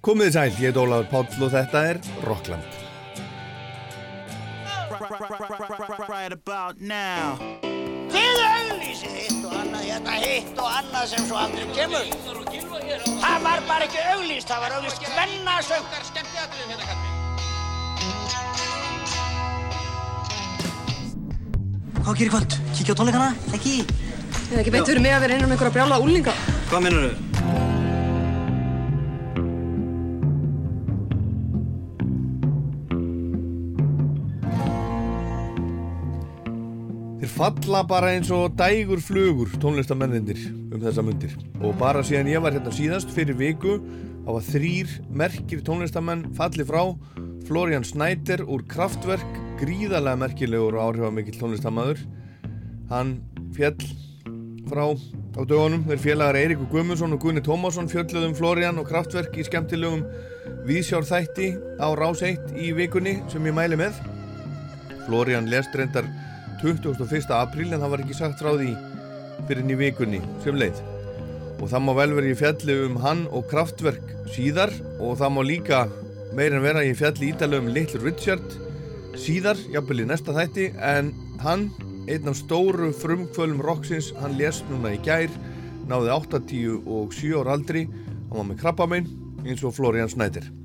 Komið sæl, ég er Ólaður Páll og þetta er Rockland. Right about now Þið auglýsið hitt og annað, hérna hitt og annað sem svo aldrei kemur. Það var bara ekki auglýst, það var auglýst hvennasöng. Hvað gerir kvöld? Kíkja á tónleikana? Ekki? Það er ekki beint fyrir mig að vera innan um einhverja brjála úlinga. Hvað minnur þau? Falla bara eins og dægur flugur tónlistamennir um þessa mundir. Og bara síðan ég var hérna síðast fyrir viku þá var þrýr merkir tónlistamenn falli frá. Florian Snæder úr Kraftwerk gríðarlega merkilegur og áhrifamikill tónlistamæður hann fjall frá á dögunum. Þeir félagar Eiríkur Guðmundsson og Gunni Tómasson fjölluðum Florian og Kraftwerk í skemmtilegum viðsjárþætti á Rás 1 í vikunni sem ég mæli með. Florian lest reyndar 21. apríl en það var ekki sagt frá því fyrir í vikunni sem leið og það má vel vera í fjalli um hann og kraftverk síðar og það má líka meir en vera í fjalli ídala um Little Richard síðar, jafnvel í næsta þætti en hann, einn af stóru frumkvölum roxins, hann lést núna í gær náði 80 og 7 ára aldri hann var með krabbamein eins og Florian Snæder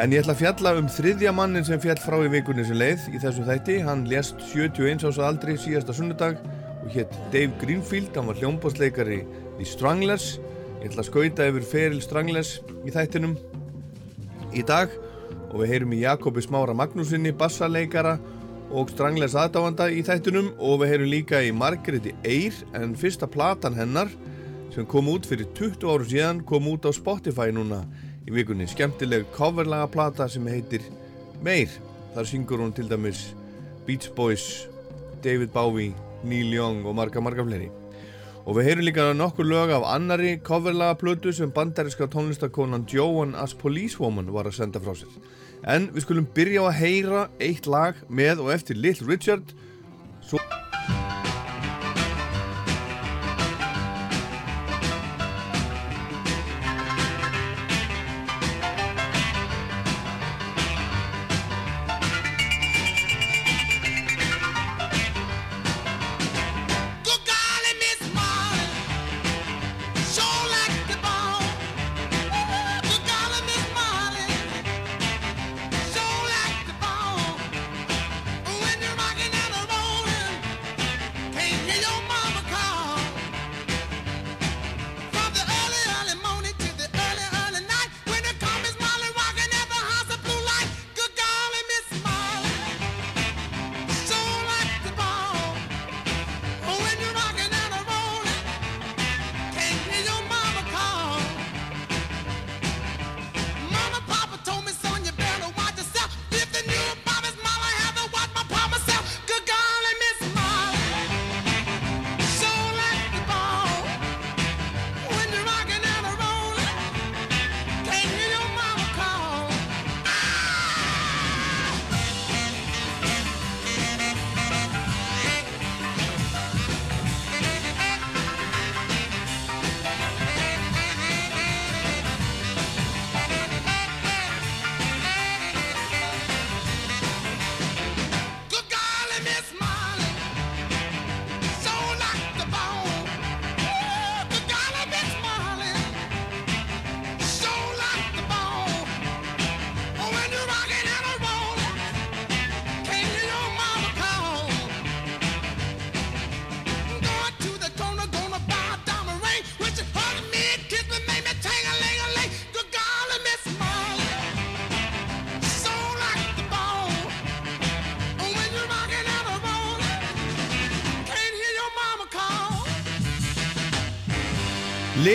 En ég ætla að fjalla um þriðja mannin sem fjall frá í vikunni sem leið í þessum þætti. Hann lést 71 ás að aldri síðasta sunnudag og hétt Dave Greenfield, hann var hljómbásleikari í Stranglers. Ég ætla að skauta yfir feril Stranglers í þættinum í dag og við heyrum í Jakobi Smára Magnúsinni, bassaleikara og Stranglers aðdáfanda í þættinum og við heyrum líka í Margreði Eyr en fyrsta platan hennar sem kom út fyrir 20 áru síðan kom út á Spotify núna í vikunni skemmtileg coverlaga plata sem heitir Meir. Þar syngur hún til dæmis Beach Boys, David Bowie Neil Young og marga marga fleiri. Og við heyrum líka nokkur lög af annari coverlaga plötu sem bandariska tónlistakonan Joan as Policewoman var að senda frá sér. En við skulum byrja á að heyra eitt lag með og eftir Little Richard. Svo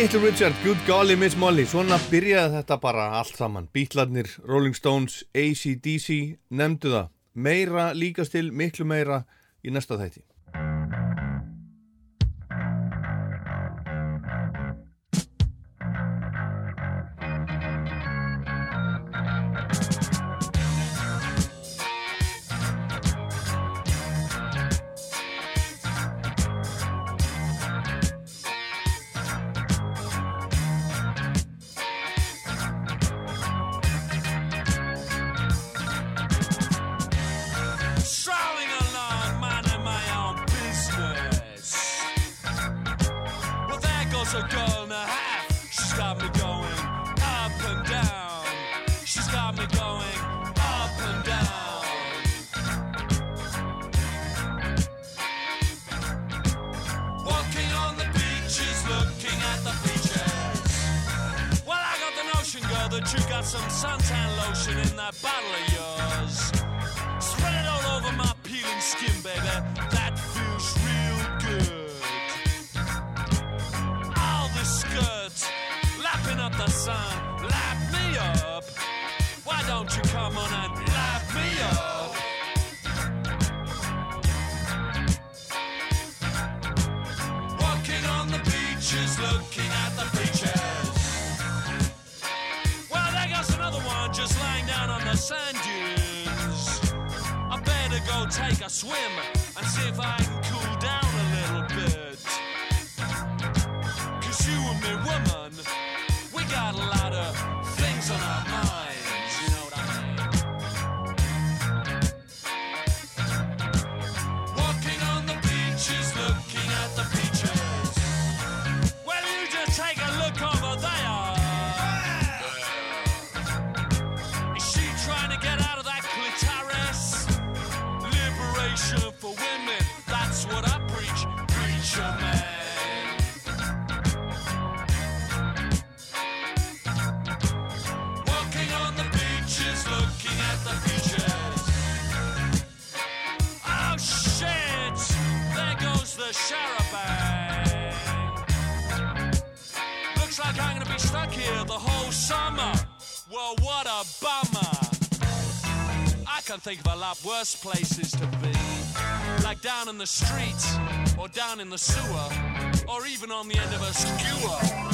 Little Richard, Good Golly Miss Molly. Svona byrjaði þetta bara allt saman. Beatlarnir, Rolling Stones, AC/DC Nemndu það. Meira líkast til, miklu meira í næsta þætti the charabanc. Looks like I'm gonna be stuck here the whole summer. Well, what a bummer. I can think of a lot worse places to be. Like down in the streets, or down in the sewer, or even on the end of a skewer.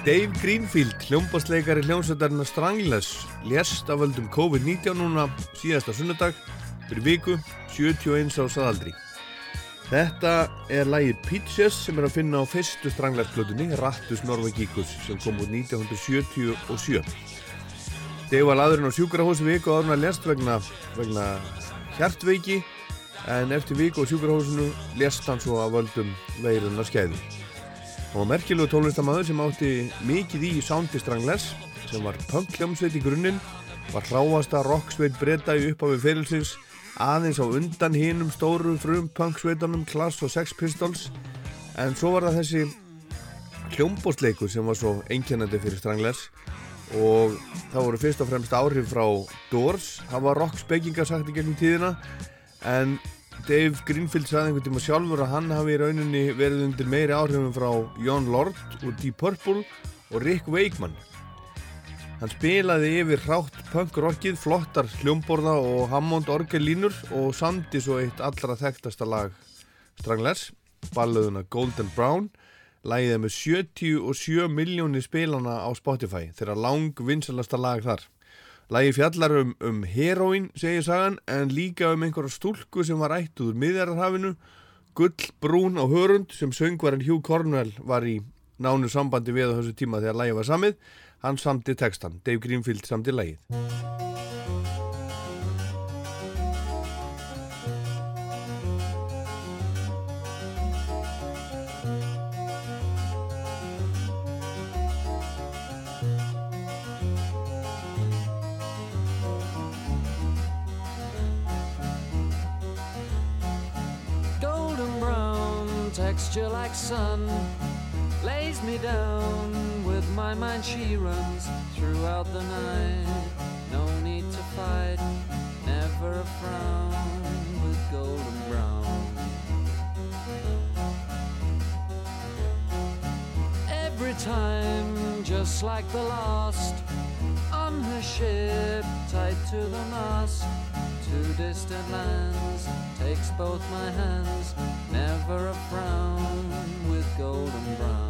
Dave Greenfield, hljómbásleikari hljómsveitarinn Strangless, lést af völdum COVID-19 núna síðasta sunnudag fyrir viku, 71 á saðaldri. Þetta er lagið Peaches sem er að finna á fyrstu Strangless-plötunni, Rattus Norvegíkus, sem kom út 1977. Dave var laðurinn á sjúkrahósi viku áður en að lést vegna, vegna hjartveiki, en eftir viku á sjúkrahósinu lést hann svo af völdum veirunna skæði. Hann var merkilegu tónlistamæður sem átti mikið í Soundi Strangless sem var punk hljómsveit í grunninn, var hráasta rocksveit breyta í upphafi fyrirlsins, aðeins á undan hinum stóru frum punk sveitunum Class og Sex Pistols. En svo var það þessi hljómbósleikur sem var svo einkennandi fyrir Strangless og það voru fyrst og fremst áhrif frá Doors, það var rockspekingar sagt í gegnum tíðina en Dave Greenfield sagði einhvern tíma sjálfur að hann hafi í rauninni verið undir meiri áhrifum frá John Lord og Deep Purple og Rick Wakeman. Hann spilaði yfir hrátt punk-rockið, flottar hljómborða og Hammond orgellínur og samdi svo eitt allra þekktasta lag Stranglers, balluðuna Golden Brown, lagið með 77 miljónir spilana á Spotify, þeirra lang vinsalasta lag þar. Lagi fjallar um, um heroin, segir sagan, en líka um einhverja stúlku sem var ættuð úr miðjararhafinu, gull brún á hörund sem söngvarinn Hugh Cornwell var í nánu sambandi við á þessu tíma þegar lagi var samið. Hann samti textan, Dave Greenfield samti lagið. Texture like sun lays me down with my mind. She runs throughout the night. No need to fight never a frown with golden brown. Every time just like the last on her ship tied to the mast to distant lands takes both my hands never a frown with golden brown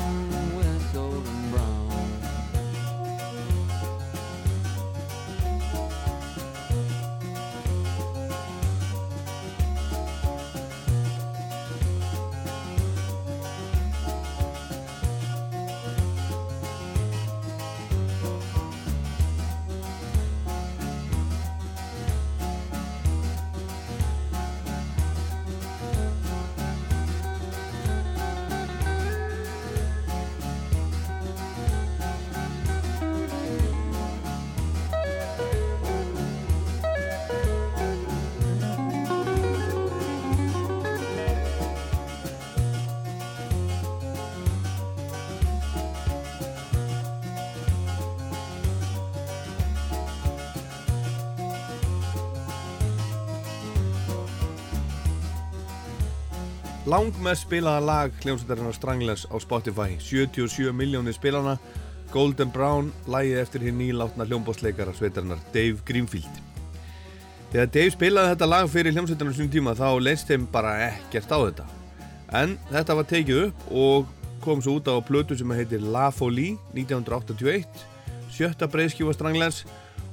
Langmest spilaða lag hljómsveitarinnar Stranglers á Spotify. 77 miljónir spilana Golden Brown, lagið eftir hinn nýlátna hljómbótsleikara sveitarinnar Dave Greenfield. Þegar Dave spilaði þetta lag fyrir hljómsveitarnar sín tíma þá leist þeim bara ekkert á þetta. En þetta var tekið upp og kom svo út á plötu sem heitir La Folie 1981 sjötta breyðskjúfa Stranglers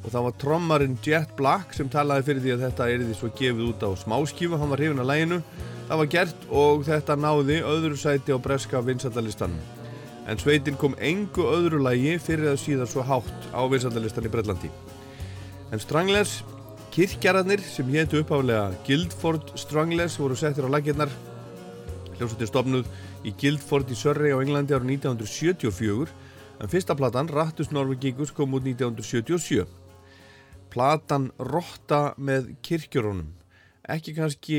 og það var trommarinn Jet Black sem talaði fyrir því að þetta er því svo gefið út á smáskjúfa, hann var hrifin að læginu það var gert og þetta náði öðru sæti á breska vinsaldalistanum en sveitin kom engu öðru lægi fyrir að síðan svo hátt á vinsaldalistan í Brellandi en Stranglers kirkjararnir sem hétu uppáflega Guildford Stranglers voru settir á laginnar hljómsveitin stopnuð í Guildford í Surrey á Englandi ára 1974 en fyrsta platan Rattus Norvegikus kom út 1977 platan Rotta með kirkjörunum ekki kannski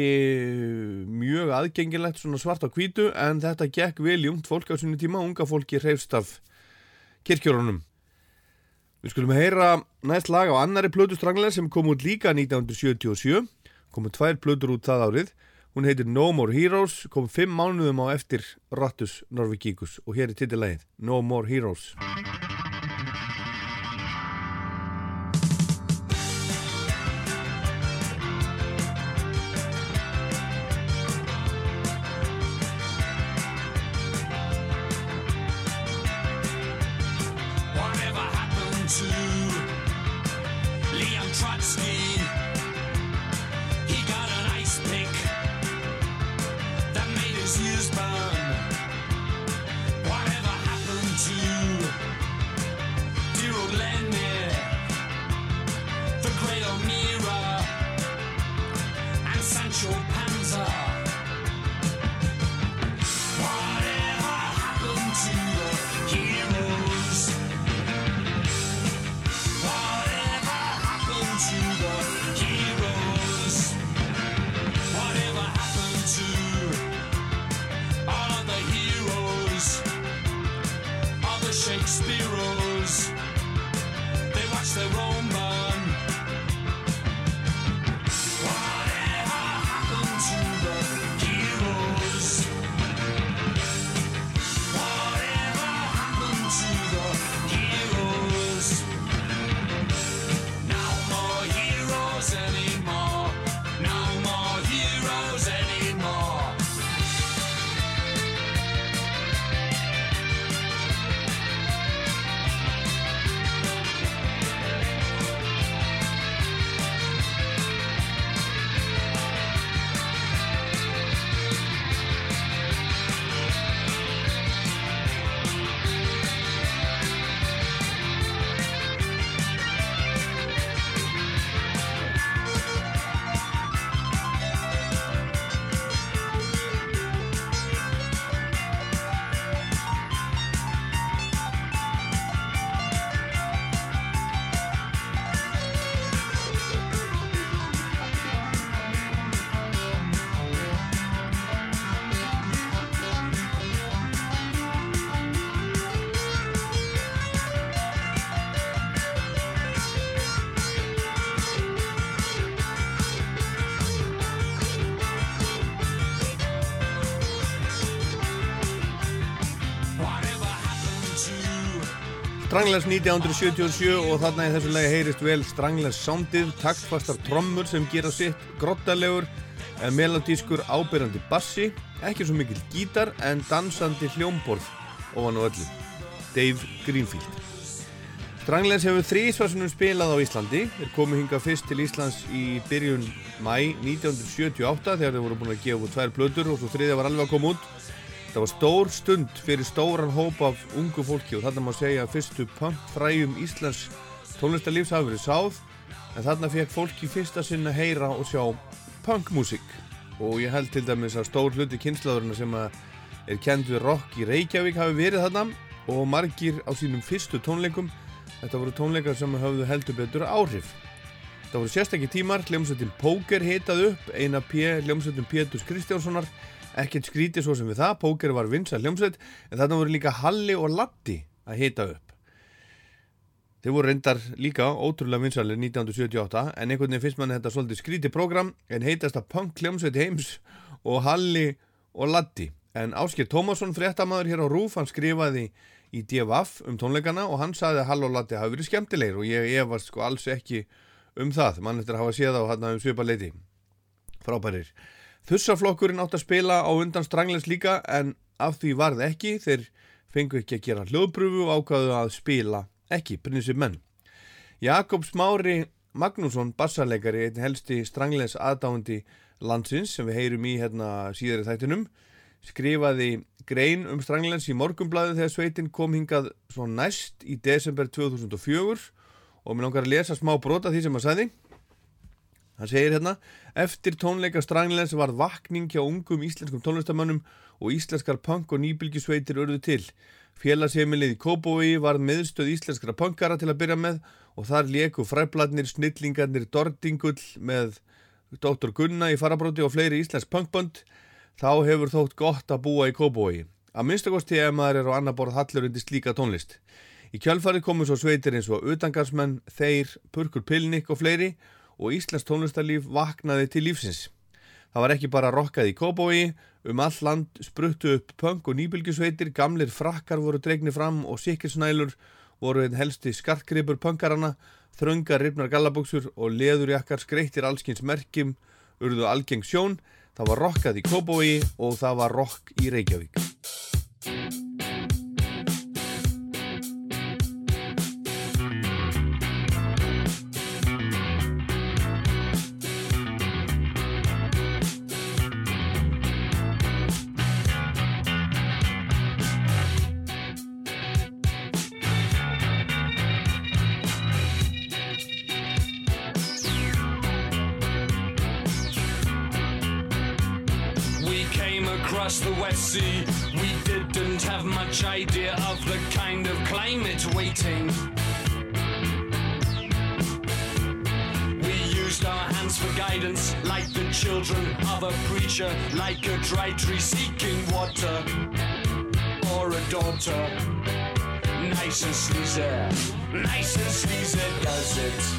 mjög aðgengilegt svona svart á hvítu en þetta gekk vel í ungt fólk á sinni tíma. Unga fólki reyfst af kirkjörunum Við skulum heyra næst lag á annari plötu stranglega sem kom út líka 1977 komu tvær plötur út það árið. Hún heitir No More Heroes kom fimm mánuðum á eftir Rattus Norvegíkus og hér er titilægið No More Heroes Stranglers 1977 og þarna í þessu lagi heyrist vel Stranglers soundið, taktfastar trommur sem gera sitt grottalegur en melodískur ábyrjandi bassi, ekki svo mikil gítar en dansandi hljómborð ofan á öllu. Dave Greenfield. Stranglers hefur þrísvarsunum spilað á Íslandi, þeir komu hinga fyrst til Íslands í byrjun mæ 1978 þegar þeir voru búin að gefa út tvær plötur og svo þriðja var alveg að koma út. Það var stór stund fyrir stóran hóp af ungu fólki og þarna má segja að fyrstu punkfræjum Íslands tónlistarlífs hafi verið sáð en þarna fekk fólki fyrsta sinn að heyra og sjá punkmusik og ég held til dæmis að stór hluti kynslaðurinn sem er kend við rock í Reykjavík hafi verið þarna og margir á sínum fyrstu tónleikum. Þetta voru tónleikar sem höfðu heldur betur áhrif. Það voru sérstakki tímar, hljómsveitin Póker hitað upp, eina P, hljómsveitin Pétus Kristjánssonar ekkert skrítið svo sem við það, Póker var vinsa hljómsveit, en þarna voru líka Halli og Latti að hita upp. Þeir voru reyndar líka ótrúlega vinsalir 1978, en einhvern veginn finnst manni þetta svolítið skrítið program, en heitast að punk hljómsveit heims og Halli og Latti. En Ásker Tómasson, fréttamaður hér á Rúf, hann skrifaði í DFF um tónleikana og hann saði að Halli og Latti hafi verið skemmtilegir og ég efast sko alls ekki um það, mann eftir að hafa séð á hann um svipa leiti. Frábærir. Þussaflokkurinn átt að spila á undan Stranglers líka en af því varð ekki þeir fengu ekki að gera hljóðpröfu og ákvaðu að spila ekki, prinsip menn. Jakob Smári Magnússon, bassarleikari, einn helsti Stranglers aðdáandi landsins sem við heyrum í hérna síðari þættinum, skrifaði grein um Stranglers í morgumblaði þegar sveitin kom hingað svo næst í desember 2004 og mér langar að lesa smá brota því sem að sagði. Hann segir hérna, eftir tónleika Stranglers var vakning hjá ungum íslenskum tónlistamönnum og íslenskar punk og nýbylgisveitir urðu til. Félagseimilið í Kópói var meðstöð íslenskara punkara til að byrja með og þar leku fræbladnir, snillingarnir, Dordingull með Dr. Gunna í farabróti og fleiri íslensk punkbönd. Þá hefur þótt gott að búa í Kópói. Að minnstakosti ef maður er á annar borð hallur undir slíka tónlist. Í kjálfarið komu svo sveitir eins og utangarsmenn, þeir, Purkur Pilnik og fleiri og Íslands tónlistarlíf vaknaði til lífsins. Það var ekki bara rokkað í Kóbói, um all land spruttu upp punk og nýbylgjusveitir, gamlir frakkar voru dregnir fram og sikilsnælur voru einn helsti skartgripur punkarana, þröngar ripnar gallabóksur og leðurjakkar skreittir allskins merkjum, urðu algeng sjón, það var rokkað í Kóbói og það var rokk í Reykjavík. Idea of the kind of climate waiting. We used our hands for guidance, like the children of a preacher, like a dry tree seeking water, or a daughter. Nice and sleazy, nice and sleazy does it.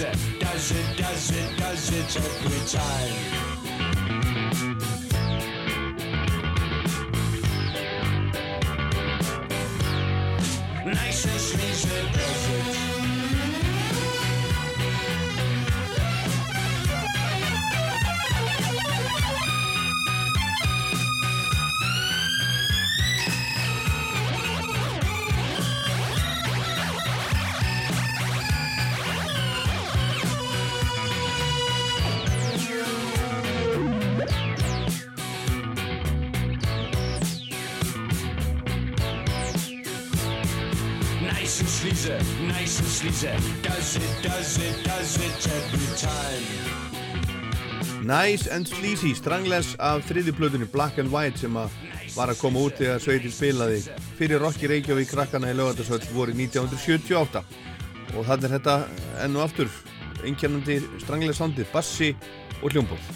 Nice and. Does it, does it, does it every time. Sleazy. Does it, does it, does it every time. Nice and Sleazy, Stranglers af þriði plötunni Black and White sem að var að koma út þegar sveitin spilaði fyrir Rocky Reykjavík krakkana í lögatarsvöld voru 1978 og þannig er þetta enn og aftur einkennandi stranglega soundið, bassi og hljómborð.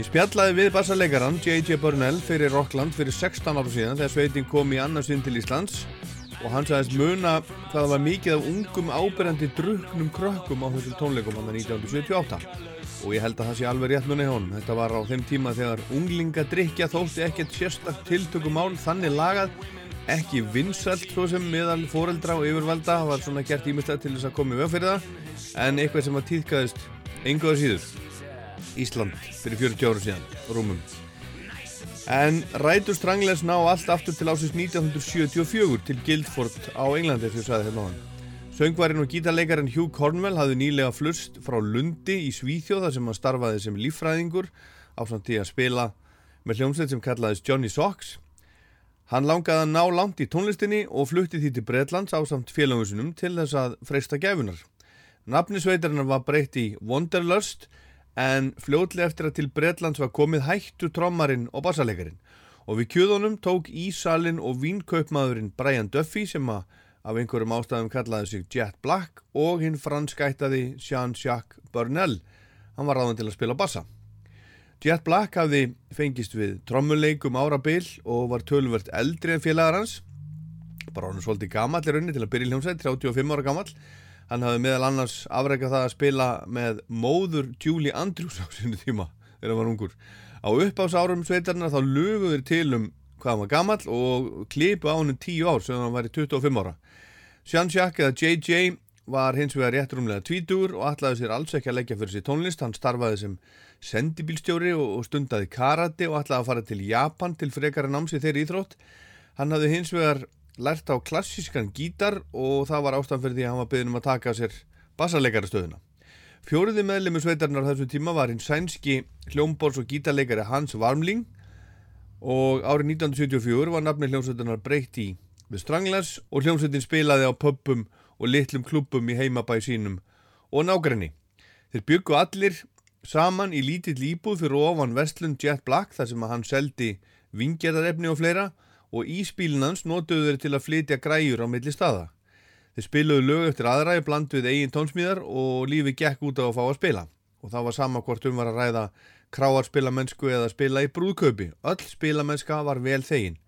Ég spjallaði við bassarleikaran J.J. Burnell fyrir Rockland fyrir 16 ára síðan þegar sveitin kom í annarsinn til Íslands og hann sagðist muna hvað það var mikið af ungum ábyrjandi druknum krökkum á þessum tónleikum hann 1978 og ég held að það sé alveg rétt munið hjá Þetta var á þeim tíma þegar unglingadrykja þótti ekkert sérstakt tiltökumál þannig lagað. Ekki vinsalt svo sem meðal foreldra og yfirvalda var svona gert ímestlega til þess að koma í veg fyrir það. En eitthvað sem var týðkaðist enguða síður. Ísland fyrir 40 ára síðan rúmum en rætur Stranglers ná allt aftur til ásins 1974 til Guildford á Englandi þegar sagði hérna á hann Söngvarinn og gítarleikarinn Hugh Cornwell hafði nýlega flust frá Lundi í Svíþjóða sem hann starfaði sem líffræðingur á samt því að spila með hljómsveit sem kallaðist Johnny Socks Hann langaði að ná langt í tónlistinni og flutti því til Breitlands á samt félagusunum til þess að freysta gefunar. Nafnisveitarinnar var breytt í Wanderlust en fljótlega eftir að til Breitlands var komið hættu trommarinn og bassalegarin og við kjöðunum tók Ísalinn og vínkaupmaðurinn Brian Duffy sem að af einhverjum ástæðum kallaði sig Jet Black og hinn franskættaði Jean-Jacques Burnell. Hann var ráðan til að spila bassa. Jet Black hafði fengist við trommuleikum árabil og var tölvört eldri en félagar hans bara hann er svolítið gamall í rauninni til að byrja hljómsveit 35 ára gamall hann hafði meðal annars afreikað það að spila með móður Julie Andrews á sinu tíma þegar hann var ungur. Á uppásárum sveitarna þá luguður til um hvað hann var gamall og klipu á hann um 10 ár sem hann var í 25 ára. Jean-Jacques eða JJ var hins vegar rétt rúmlega tvítur og ætlaði sér alls ekki að leggja fyrir sér tónlist. Hann starfaði sem sendibílstjóri og, stundaði karate og ætlaði að fara til Japan til frekara námsi þeirri íþrótt. Hann hafði hins vegar lært á klassískan gítar og það var ástæðan fyrir því að hann var byggðin um að taka sér bassarleikara stöðuna. Fjóriði meðlemi sveitarnar þessum tíma var hinn sænski hljómbors og gítarleikari Hans Warmling og árið 1974 var nafni hljómsveitarnar breytt í við Stranglers og hljómsveitin spilaði á pubum og litlum klubum í heimabæ sínum og nágræni. Þeir byggu allir saman í lítill íbúð fyrir ofan Vestlund Jet Black þar sem að hann seldi vingjararefni og fleira og íspílinans notuðu þeir til að flytja græjur á milli staða. Þeir spiluðu lög eftir aðræði bland við eigin tónsmíðar og lífi gekk út á að fá að spila og það var sama hvort um var að ræða kráarspilamennsku eða spila í brúðkaupi. Öll spilamennska var vel þegin.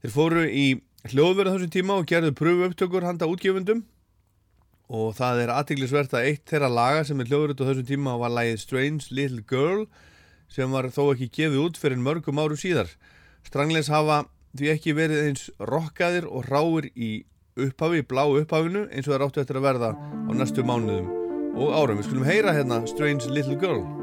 Þeir fóru í hljóðverð þessum tíma og gerðu pröfu upptökur handa útgjöfundum og það er aðtiklisvert að eitt þeirra laga sem er hljóðrötu á þessum tíma var lagið Strange Little Girl sem var þó ekki gefið út fyrir mörgum áru síðar. Stranglens hafa því ekki verið eins rockaðir og ráir í upphafi, blá upphafinu eins og það ráttu eftir að verða á næstu mánuðum og árum. Við skulum heyra hérna Strange Little Girl.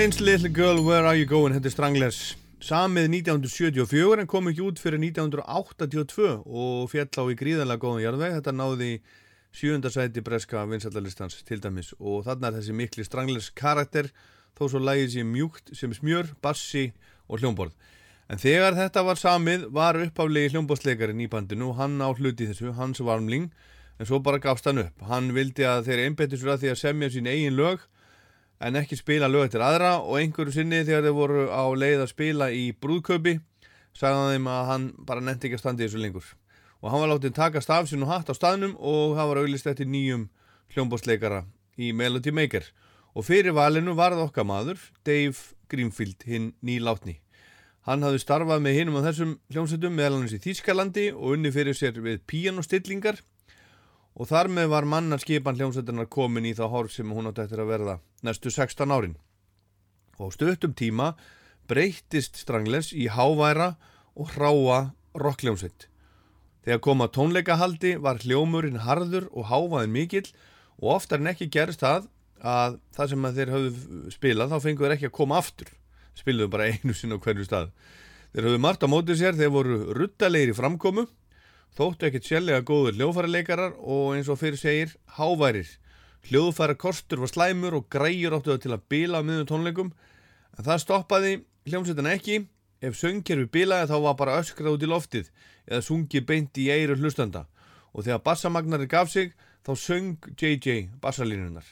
Strange Little Girl, Where Are You Going? Þetta er Stranglers samið 1974 en kom ekki út fyrir 1982 og fjall á í gríðanlega góðan jarðveg. Þetta náði sjönda sæti breska vinsaldalistans til dæmis og þarna er þessi mikli Stranglers karakter þó svo lægið sér mjúkt sem smjör, bassi og hljómborð. En þegar þetta var samið var uppáflegi hljómborðsleikarinn í bandinu og hann á hluti þessu, hans varmling en svo bara gafst hann upp. Hann vildi að þeir einbettu sér að því að semja sín eigin lög en ekki spila lög eftir aðra. Og einhverju sinni þegar þeir voru á leið að spila í brúðkaupi sagði hann þeim að hann bara nefndi ekki að standa í þessu lengur. Og hann var látið takast af sín og hatt á staðnum og það var auðlist eftir nýjum hljómbóðsleikara í Melody Maker. Og fyrir valinu varð okkar maður Dave Greenfield hinn nýlátni. Hann hafði starfað með hinum á þessum hljómsveitum meðal hans í Þýskalandi og unni fyrir sér við píanostillingar og þar með var mannarskipan hljómsveitunar komin í það horf sem hún átti eftir að verða næstu 16 árin. Og stöttum tíma breyttist Stranglers í háværa og hráa rockljómsveit. Þegar koma tónleikahaldi var hljómurinn harður og hávaðin mikill og oftar en ekki gerist það að það sem þeir höfðu spilað þá fengu þeir ekki að koma aftur. Spiluðu bara einu sinn á hverju stað. Þeir höfðu margt á mótið sér, þeir voru ruttalegir í framkomu þóttu ekkert sjálflega góður hljóðfæraleikarar og eins og fyrir segir háværir. Hljóðfæra kostur var slæmur og græjur áttu það til að bila á miðum tónleikum en það stoppaði hljómsveitina ekki. Ef söngkerfi bilaði þá var bara öskrað út í loftið eða sungi beint í eiru hlustanda og þegar bassamagnari gaf sig þá söng JJ bassalínunar.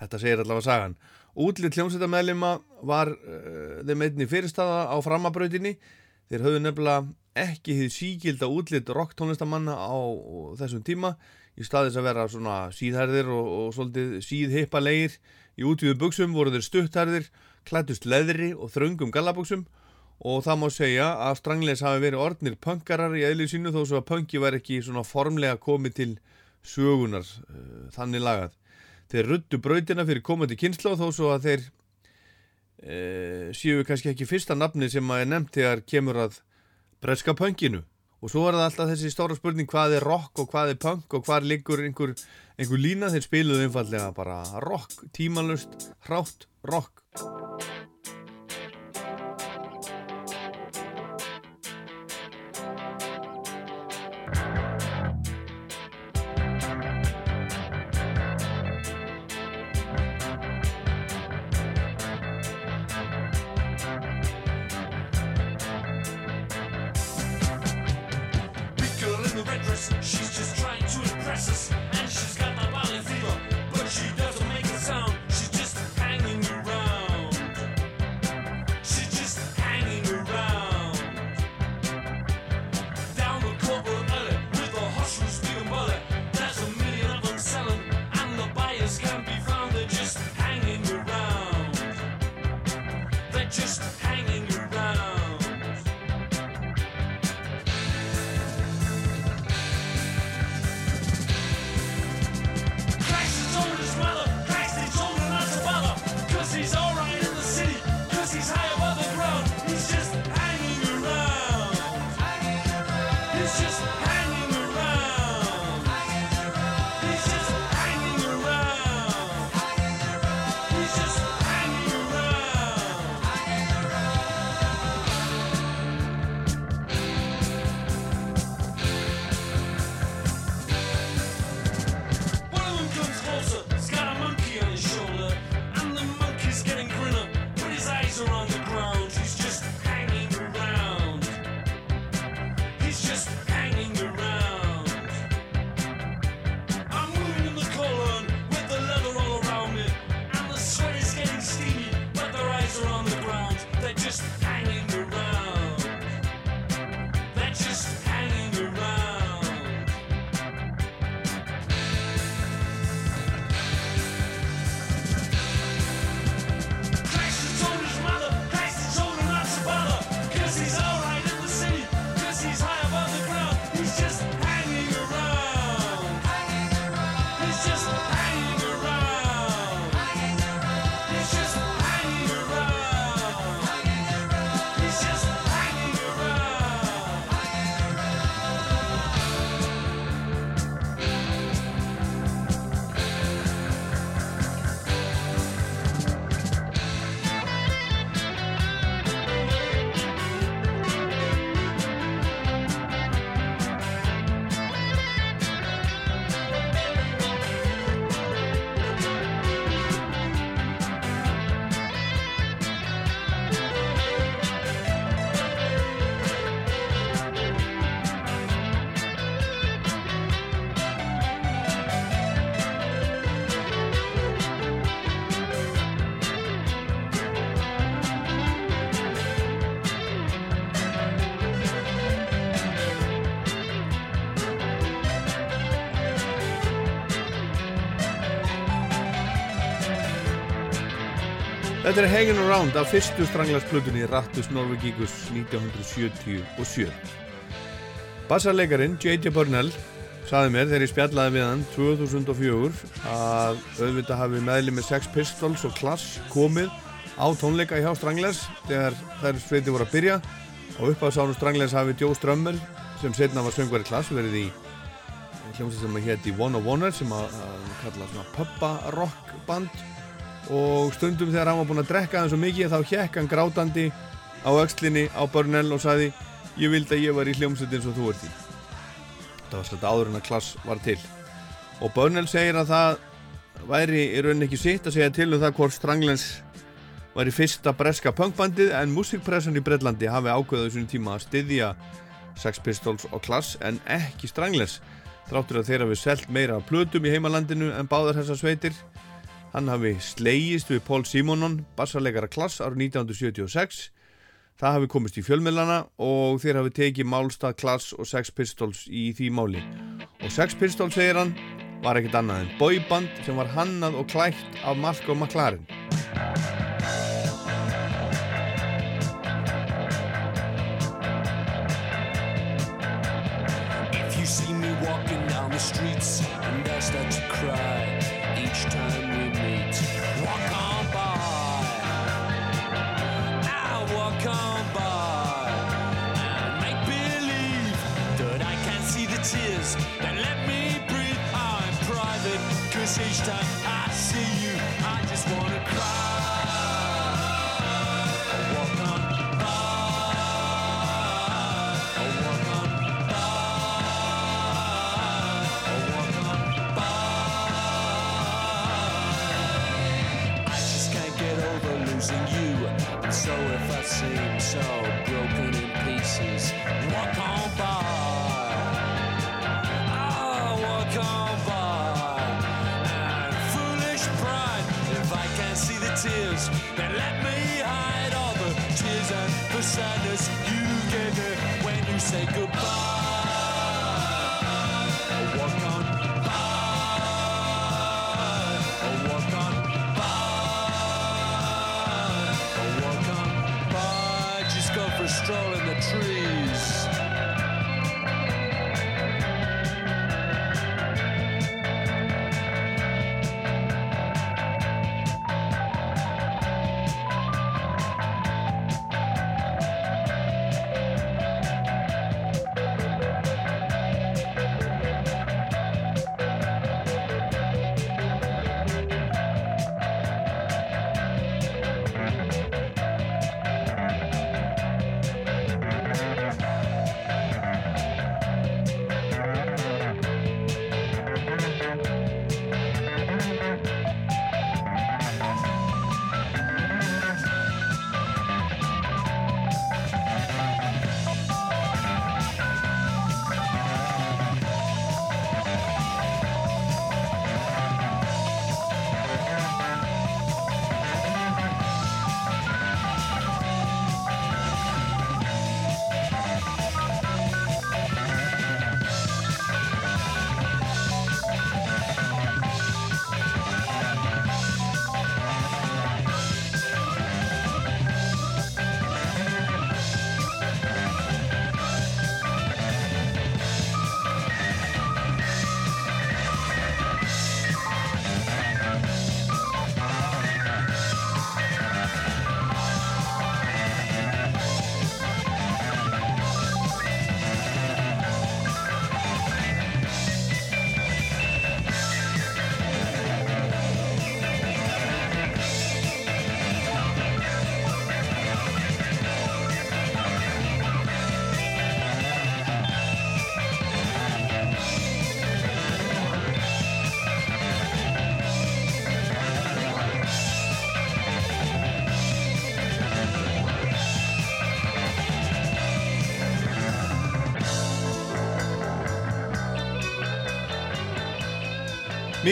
Þetta segir allavega sagan. Útlitt hljómsveitamæðlima var uh, þeim einni fyrirstaða á framabrautinni. Þeir höfðu nefnilega ekki þið síkilda útlitt rocktónlistamanna á þessum tíma í staðis að vera svona síðhærðir og, og svolítið síðhippa leir í útvíðu buksum voru þeir stutthærðir klættust leðri og þröngum gallabuksum og það má segja að Strangles hafi verið orðnir punkarar í eðlið sínu þó svo að punki var ekki svona formlega komið til sögunar uh, þannig lagað. Þeir ruttu brautina fyrir komandi kynsla þó svo að þeir séu kannski ekki fyrsta nafni sem að er nefnt þegar kemur að breska punkinu og svo er það alltaf þessi stóra spurning hvað er rock og hvað er punk og hvað liggur einhver, einhver lína? Þeir spiluðu einfallega bara rock, tímalust, hrátt rock Þetta er Hanging Around af fyrstu stranglarsplötunni Rattus Norvegíkus 1977. Bassarleikarin J.J. Burnell saði mér þegar ég spjallaði við hann 2004 að auðvitað hafi meðlumir Sex Pistols og Class komið á tónleika hjá Stranglers þegar þær sveiti voru að byrja og upp á sánu Stranglers hafi Joe Strömmel sem setna var söngvari Class verið í hljómsið sem hétt í One of Oner sem að, að kalla svona pubba rock band og stundum þegar hann var búinn að drekka hann svo mikið þá hjekk hann grátandi á öxlinni á Burnell og sagði ég vildi að ég var í hljómsveit eins og þú ert í. Það var svolítið áður en að klass var til. Og Burnell segir að það væri í rauninni ekki sitt að segja til um það hvort Stranglens var í fyrsta breska punkbandið en musikpressan í Breitlandi hafi ákveðað þessum tíma að styðja Sex Pistols og Klass en ekki Stranglens þráttur að þeirra við selt meira af plötum í heimalandinu en báðar þessar sveitir Hann hafi slegist við Pól Simonon, bassarleikara klass árið 1976. Það hafi komist í fjölmjölana og þeir hafi tekið Málstad, Klass og Sex Pistols í því máli. Og Sex Pistols, segir hann, var ekkert annað en boyband sem var hannað og klætt af Malcolm McLaren. If you see me walking down the streets and I start to cry tears that let me breathe. I'm private, cause each time I see you, I just wanna cry. Walk on by. Walk on I just can't get over losing you. And so if I seem so broken in pieces, walk on by.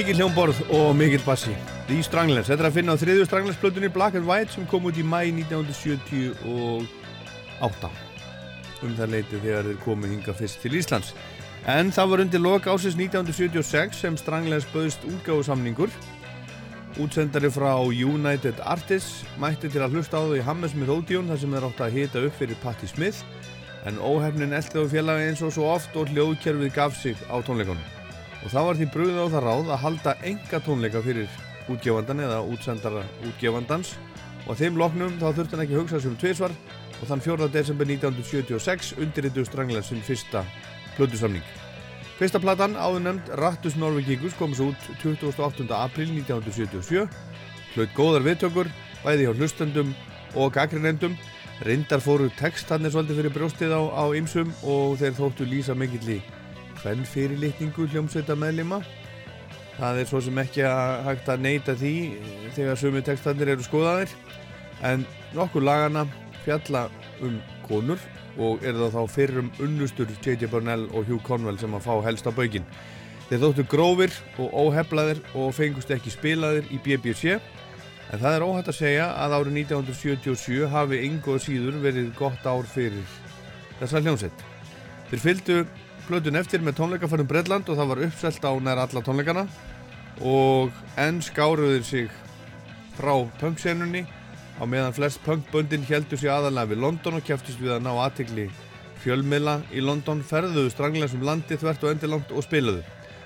Mikið hljómborð og mikið bassi. The Stranglers. Þetta er að finna á þriðju Stranglers-plötunni Black and White sem kom út í mæ 1978. Um það leiti þegar þeir komu hinga fyrst til Íslands. En það var undir loka ásins 1976 sem Stranglers böðst útgáðusamningur útsendari frá United Artists mætti til að hlusta á þau í Hammersmith Odeon þar sem þeir átti að hita upp fyrir Patti Smith en óhefnin eldi á félagi eins og svo oft og hljóðkerfið gaf sig á tónleikunum. Og það var því brúðið á það ráð að halda enga tónleika fyrir útgefandan eða útsendara útgefandans og að þeim loknum þá þurfti hann ekki hugsa sem tviðsvar og þann 4. desember 1976 undirritu Strangler sinn fyrsta plötusamning. Fyrsta platan áður nefnd Rattus Norvegikus kom svo út 28. april 1977 hlaut góðar viðtökur bæði hjá hlustendum og gaggrinendum reyndar fóru textarnir svolítið fyrir brjóstið á, á ymsum og þeir þóttu lýsa mikill í hvern fyrirlitningu hljómsveita meðlima það er svo sem ekki að hægt að neyta því þegar sumi textarnir eru skoðaðir en nokkur lagana fjalla um konur og er það þá fyrrum unnustur J.J. Burnell og Hugh Conwell sem að fá helst á baugin. Þeir þóttu grófir og óheflaðir og fengust ekki spilaðir í BBC en það er óhætt að segja að árið 1977 hafi yngo síður verið gott ár fyrir þessa hljómsett. Þeir fylgdu plötun eftir með tónleikafarum Breitland og það var uppselt á nær alla tónleikana og enn skáruður sig frá punksennunni á meðan flest punkböndin heldur sér aðalega við London og kæftist við að ná aðtegli fjölmiðla í London ferðuðu stranglega sem landi þvert og endilangt og spiluðu.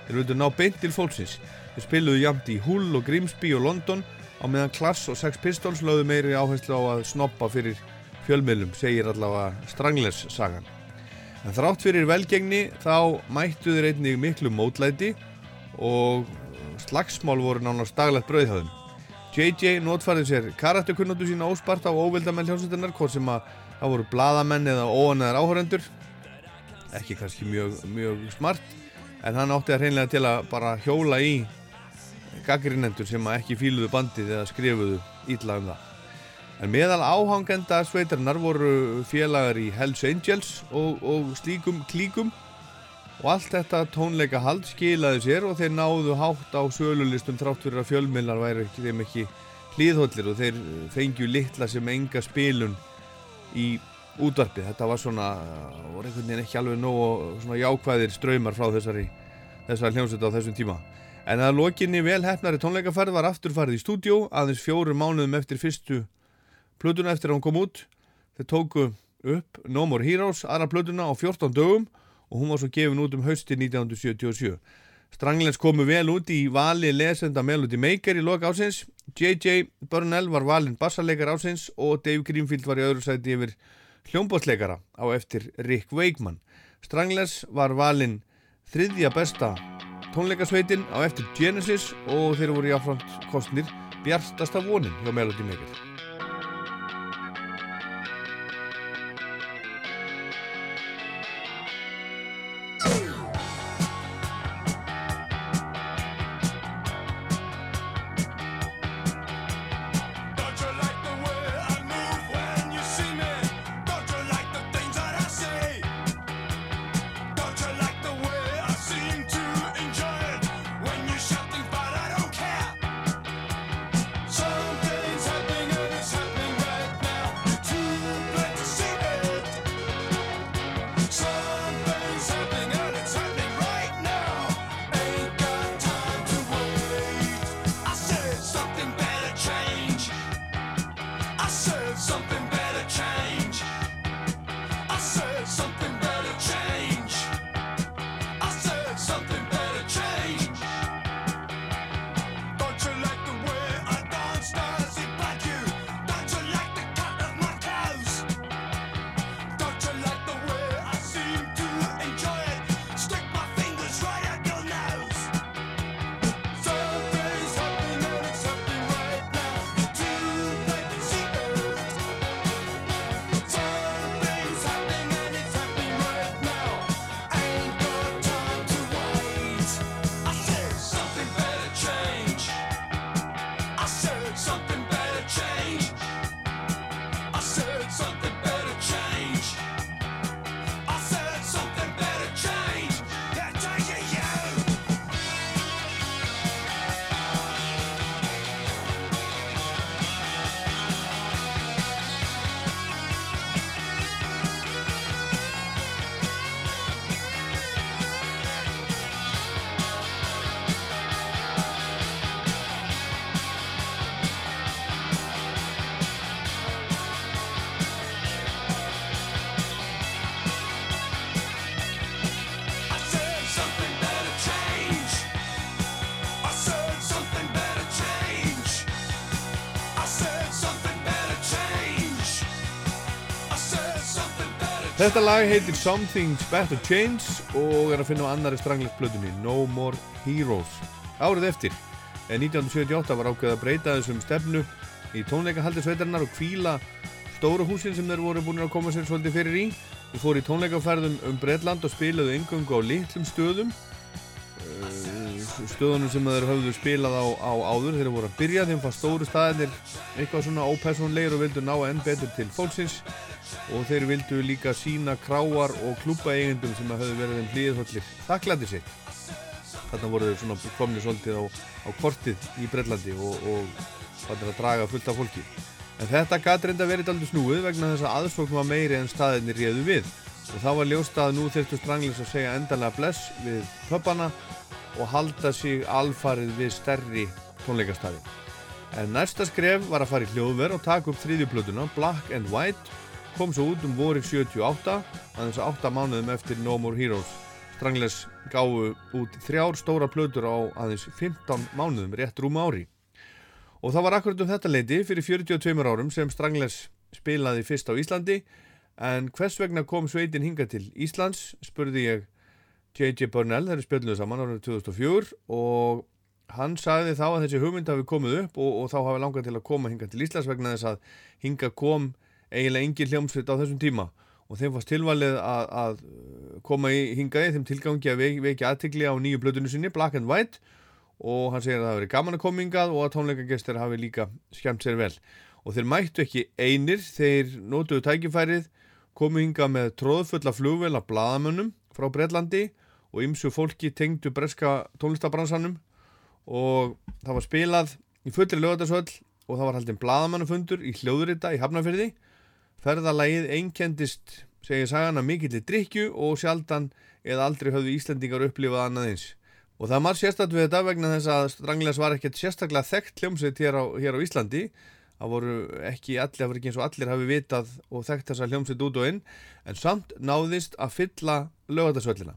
Þeir vildu ná beint til fólksins. Þeir spiluðu jamt í Hull og Grimsby og London á meðan Klass og Sex Pistols lögðu meiri áherslu á að snoppa fyrir fjölmiðlum, segir allavega Stranglers sagan. En þrátt fyrir velgengni þá mættu þeir einnig miklu mótlæti og slagsmál voru nánast daglegt brauðhæðum. JJ notfærið sér karakterkunnóttu sína óspart á óvildamenn hljómsveitinnar hvort sem að það voru bladamenn eða óanæðar áhörendur ekki kannski mjög, mjög smart en hann átti að hreinlega til að bara hjóla í gaggrinendur sem að ekki fíluðu bandið eða skrifuðu ítla um það en meðal áhangenda sveitarnar voru félagar í Hells Angels og, og slíkum klíkum. Og allt þetta tónleika hald skilaði sér og þeir náðu hátt á sölulistum þrátt fyrir að fjölmilnar væri ekki, þeim ekki hlýðhóllir og þeir fengju litla sem enga spilun í útvarpi. Þetta var svona, voru einhvern veginn ekki alveg nóg svona jákvæðir ströymar frá þessari, þessari hljómsveit á þessum tíma. En að lokinni vel hefnari tónleikaferð var afturfarið í stúdjó aðeins fjórum mánuðum eftir fyrstu plötuna eftir að hún kom út þeir tóku upp No More Heroes aðra plötuna á 14 dögum og hún var svo gefin út um hausti 1977. Stranglens komu vel út í vali lesenda Melody Maker í loka ásins, J.J. Burnell var valinn bassarleikar ásins og Dave Greenfield var í öðru sæti yfir hljómbótsleikara á eftir Rick Wakeman. Stranglens var valinn þriðja besta tónleikasveitin á eftir Genesis og þeir voru jáfnframt kostnir bjartasta vonin hjá Melody Maker. Þetta lag heitir Something's Better Change og er að finna á annari stranglegsblöðunni No More Heroes. Árið eftir, en 1978 var ákveð að breyta þessum stefnu í tónleikahaldi sveitarinnar og kvíla stóru húsin sem þeir voru búin að koma sér svolítið fyrir í. Þeir fóru í tónleikaferðum um Breitland og spilaðu yngungu á litlum stöðum Eh, stöðunum sem þeir höfðu spilað á, á áður þeir voru að byrja, þeim fannst stóru staðinir eitthvað svona ópersonleir og vildu ná enn betur til fólksins og þeir vildu líka sína kráar og klúpa eigendum sem að höfðu verið þeim hlýðhóllir þakklæti sitt. Þarna voru þeir svona komni svolítið á, á kortið í Brellandi og, og þarna að draga fullt af fólki. En þetta gæti reynda verið aldrei snúið vegna þess að aðsókn var meiri en staðinni réðu við. Og þá var ljóst að nú þurftu stranglis að segja endalega bless við pöppana og halda sig alfarið við stærri tónleikastæði. En næsta skref var að fara í hljóðver og taka upp þriðjuplötuna Black and White kom svo út um vorið 78 aðeins að 8 mánuðum eftir No More Heroes. Strangles gáðu út þrjár stóra plötur á aðeins 15 mánuðum rétt rúma ári. Og það var akkurat um þetta leiti fyrir 42 árum sem Strangles spilaði fyrst á Íslandi en hvers vegna kom sveitin hinga til Íslands spurði ég J.J. Burnell, þeir spjöldluðu saman árið 2004 og hann sagði þá að þessi hugmynd hafi komið upp og, og þá hafi langað til að koma hinga til Íslands vegna þess að hinga kom eiginlega engin hljómsveit á þessum tíma. Og þeim fannst tilvalið að, að koma í hinga í þeim tilgangi að vekja aðtikli á nýju blöðinu sinni, Black and White. Og hann segir að það hafi verið gaman að koma hingað og að tónleikagestir hafi líka skemmt sér vel. Og þeir mættu ekki einir, þeir nótuðu tækifærið komu hinga með tróðfulla flugvel af bladamönnum frá Breitlandi og ymsu fólki tengdu breska tónlistabransanum. Og það var spilað í fullri lögatarsvöll og það var haldinn bladamannufundur í hljóðurita í Hafnarfyrði ferðalagið einkendist segir sagana mikillir drikju og sjaldan eða aldrei höfðu Íslendingar upplifað annað eins. Og það marg sérstaklega við þetta vegna þess að Strangles var ekkert sérstaklega þekkt hljómsveit hér á, hér á Íslandi. Það voru ekki allir, það voru ekki eins og allir hafi vitað og þekkt þessa hljómsveit út og inn en samt náðist að fylla lögatarsvöllina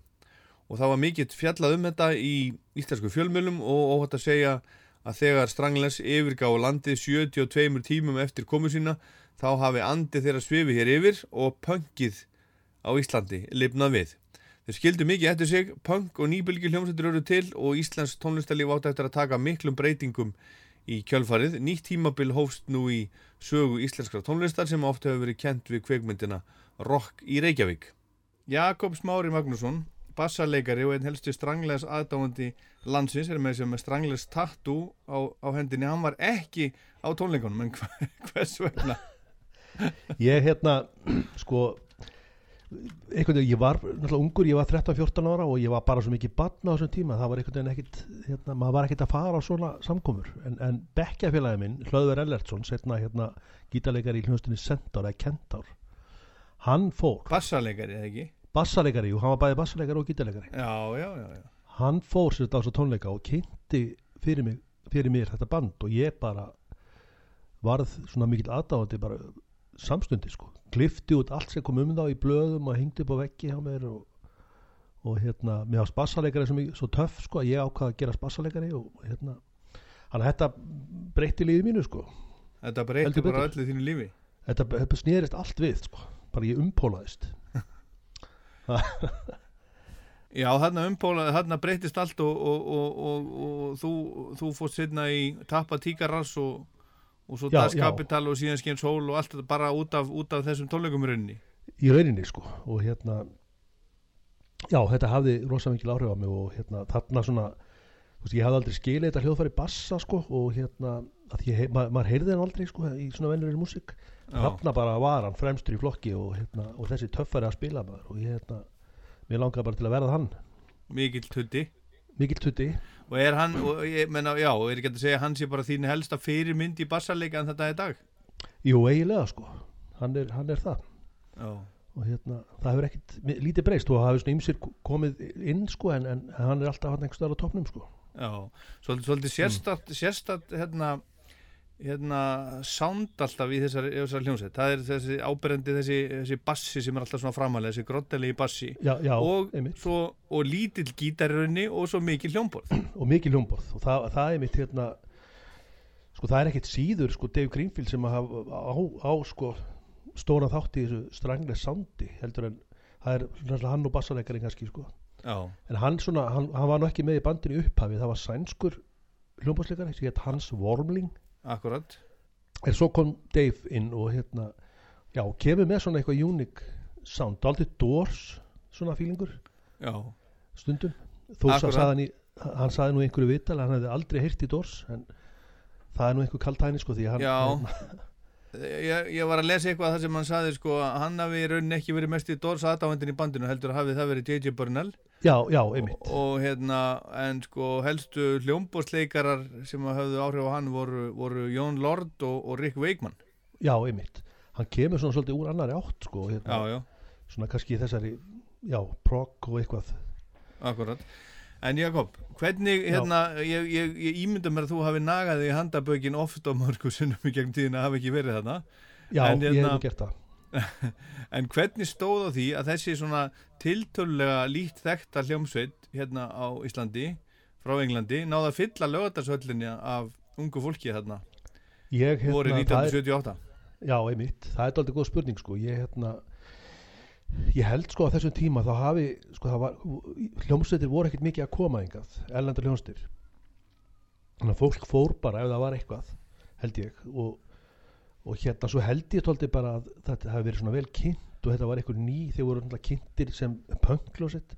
og það var mikill fjallað um þetta í íslensku fjölmjölum og óhætt að segja að þegar Strangles yfirgáðu landið 72 tímum eftir komu sína þá hafi andið þeirra svifi hér yfir og pöngið á Íslandi lifnað við. Þeir skildu mikið eftir sig, pöng og nýbylgi hljómsættur eru til og Íslands tónlistarlíf átt eftir að taka miklum breytingum í kjölfarið. Nýtt tímabil hófst nú í sögu íslenskra tónlistar sem ofta hefur verið kent við kveikmyndina Rock í Reykjavík. Jakob Smári Magnússon bassarleikari og einn helstu stranglegs aðdáðandi landsins er með sem með stranglegs tattoo á, á hendinni hann var ekki á tónleikunum en hva- hvers vegna ég hérna sko einhvern veginn, ég var náttúrulega ungur, ég var 13-14 ára og ég var bara svo mikið barn á þessum tíma, það var einhvern veginn ekkit hérna, maður var ekkit að fara á svona samkomur. En, en bekkjafélagi minn, Hlöðver Ellertsson setna hérna gítarleikari í hljónstinni Centaur eða Kentaur hann fór, bassarleikari eða ekki? Bassarleikari og hann var bæði bassarleikari og gítarleikari. Já, já, já, já. hann fór sér þetta á þessa tónleika og kynnti fyrir, mig, fyrir mér þetta band og ég bara varð svona mikill aðdáðandi bara samstundi sko. Klifti út allt sem kom um þá í blöðum og hengdi upp á veggi hjá mér og, og hérna, mér ást bassarleikari svo, mikið- svo töff sko að ég ákvaða að gera bassarleikari og hérna hann þetta breytti lífið mínu sko. Þetta Heldur bara öllu þínu lífi. Þetta, þetta snerist allt við sko. Bara ég umpólaðist. Já, þarna umpóla, þarna breytist allt og, og, og, og, og þú, þú fórst sérna í Tappa Tíkaras og, og svo Das. Kapital og síðan Skinn Sól og allt þetta bara út af, út af þessum tónleikum í rauninni. Í rauninni sko. Og hérna já þetta hafði rosa mikil áhrif á mig og hérna þarna svona veist, ég hafði aldrei skilið þetta hljóðfæri bassa sko og hérna að ég, ma maður heyrði hann aldrei sko í svona venjulegri músík. Þarna bara var hann fremstur í flokki og hérna og þessi töffari að spila maður. Og ég hérna mér langaði bara til að verða hann. Mikill tutti mikill tutti. Og er hann, og ég menna, já, er ekki að segja hann sé bara þín helsta fyrirmynd í bassarleika en þetta er dag? Jú eiginlega sko. Hann er, hann er það. Já, og hérna það hefur ekkit lítið breyst. Og það hefur svona ymsir komið inn sko en, en hann er alltaf hann einhvers staðar á topnum sko. Já. Svolítið, svolítið sérstætt, sérstætt hérna, hérna sound alltaf í þessar, þessar hljómsveit. Það er þessi áberendi, þessi, þessi bassi sem er alltaf svona framalega, þessi grottelegi bassi. Já, já, og, svo, og lítill gítarrunni og svo mikið hljómborð. Og mikið hljómborð. Og það, það er mitt hérna sko það er ekkert síður sko Dave Greenfield sem að hafa á, á sko stóra þátt í þessu stranglega sándi heldur en það er náttúrulega hann og bassalekarinn kannski sko. Já, en hann svona, hann, hann var nú ekki með í bandinu í upphafi það var sænskur hétt Hans Wormling akkurat. En svo kom Dave inn og hérna já, kemur með svona eitthvað unique sound, aldrei Doors svona fílingur Já, stundum. Þó sagði hann í, hann sagði nú einhverju vital að hann hefði aldrei heyrt í Doors en það er nú einhver kaltæni sko því að hann, Já. hann ég, ég var að lesa eitthvað það sem hann saði sko að hann hafi í rauninni ekki verið mest í Dors aðdáendin í bandinu heldur hafi það verið J.J. Burnell já, já, einmitt. Og hérna en sko helstu hljómbósleikarar sem hafðu áhrif á hann voru, voru Jón Lord og, og Rick Wakeman. Já, einmitt. Hann kemur svona svolítið úr annari átt sko hérna, Já, já, svona kannski þessari já, prog og eitthvað. Akkurat. En Jakob, hvernig, hérna, ég, ég, ég ímynda mér að þú hafi nagað í handabökin oft á mörgu sinnum í gegn tíðina hafi ekki verið þarna. Já, En ég hef hérna- gert það En hvernig stóð á því að þessi svona tiltölulega lít þekkta hljómsveit hérna á Íslandi frá Englandi náða að fylla lögatarsöllinja af ungu fólki ég, voru hérna, það er, 1978 já, einmitt, það er aldrei góð spurning sko. Ég hérna ég held sko á þessum tíma þá hafi sko það var, hljómsveitir voru ekkert mikið að koma engað, erlendar hljómsveitir. Þannig að fólk fór bara ef það var eitthvað, held ég og, og hérna svo held ég tóldi bara að þetta hafi verið svona vel kynnt og þetta var eitthvað ný, þeir voru náttúrulega kynntir sem punkljósitt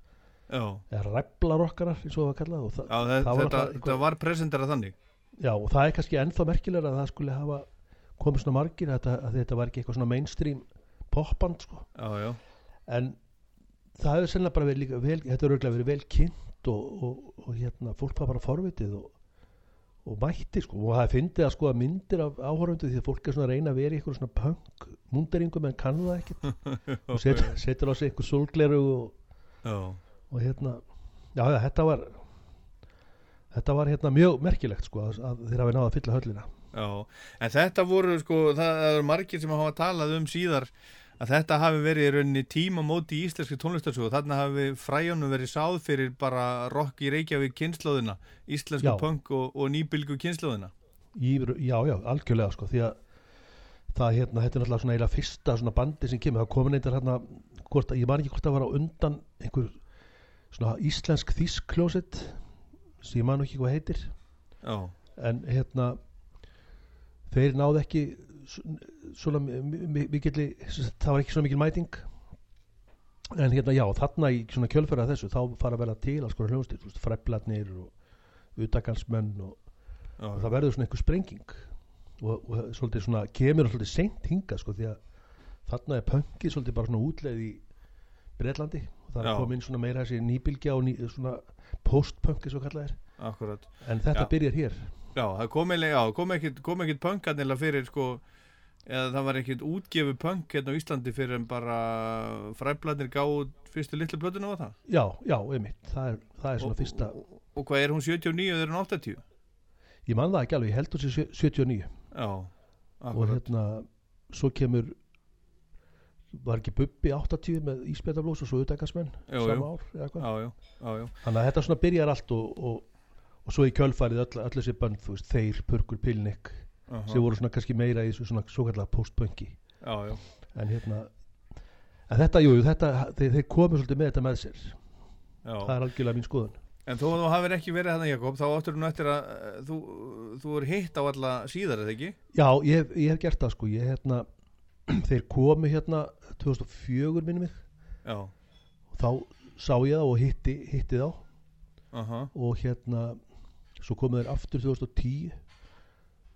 eða ræflarokkarar eins og það var kallað og það, Já það, það var þetta, var presentera þannig. Já, og það er kannski ennþá merkilega að það skulle hafa komið svona margir að að þetta var ekki eitthvað svona mainstream popband sko. Já, já, en það hefur sennilega bara verið líka vel, þetta er örgulega verið vel kynnt og, og, og hérna, fólk var bara forvitið og, og mætti sko, og það fyndi að skoða myndir af áhorfundu því að fólk er svona að reyna að vera í eitthvað svona punk munderingum en kann það ekkert. Og set, setur á sig eitthvað sólgleru og, já, og hérna já, þetta var þetta var hérna mjög merkilegt sko að, að þeir hafi náða að fylla höllina. Já En þetta voru sko, það eru margir sem hafa talað um síðar að þetta hafi verið í rauninni tíma móti í íslenski tónlistarsögu. Þarna hafi fræjónum verið sáð fyrir bara rock í Reykjavík kynnslóðina íslensku punk og, og nýbylgu kynnslóðina já, já, algjörlega sko því að það hérna, þetta er náttúrulega svona eiginlega fyrsta svona bandi sem kemur, það komin eitthvað hérna hvort, ég man ekki hvort það var á undan einhver svona íslensk þýsklósett sem ég man ekki hvað heitir. Já, en hérna þeir náðu ekki svona mikilli það var ekki svona mikil mæting. En hérna já, þarna í svona kjölfæra þessu þá fara að vera til alls konar hljóðstil freflarnir og utakansmenn og, og það verður svona einhver sprenging. Og, og svolítið svona kemur svolítið seint hingað sko því að þarna er pönkið svolítið bara svona útleið í Breitlandi og það er komin svona meira þessi nýbylgja og ný, svona post-punk eins og kallað er. Akkurat. En þetta Já. byrjar hér Já, það kom, ekkit punk aðnila fyrir sko eða það var ekkit útgefu punk hérna á Íslandi fyrir en bara fræblarnir gáðu fyrstu litlu plötuna á það? Já, já, einmitt, það er, það er svona og, fyrsta og, og hvað er hún 79 eða er hún 80? ég man það ekki alveg, ég held þessi 79 Já, og akkurat. hérna svo kemur var ekki Bubbi 80 með Ísbjörnablós og svo utækasmenn Jú, sama jú. ár eða hvað þannig að þetta svona byrjar allt og, og, svo í kjölfarið öll, öll þessi bönd þú veist, þeir, Purkur, Pilnik aha, sem voru svona kannski meira í þessu svona svo kallar post-punki en hérna en þetta, jú, þetta, þeir, þeir komu svolítið með þetta með sér. Já. það er algjörlega mín skoðun. En þó að þú hafir ekki verið þannig Jakob þá áttur nú eftir að eh, þú, þú er hitt á alla síðar eða ekki? já, ég, ég hef gert það sko. Ég hérna, þeir komu hérna 2004 minni mig. Já, og þá sá ég það og hitti, hitti þá. Aha, og hérna svo komu þeir aftur 2010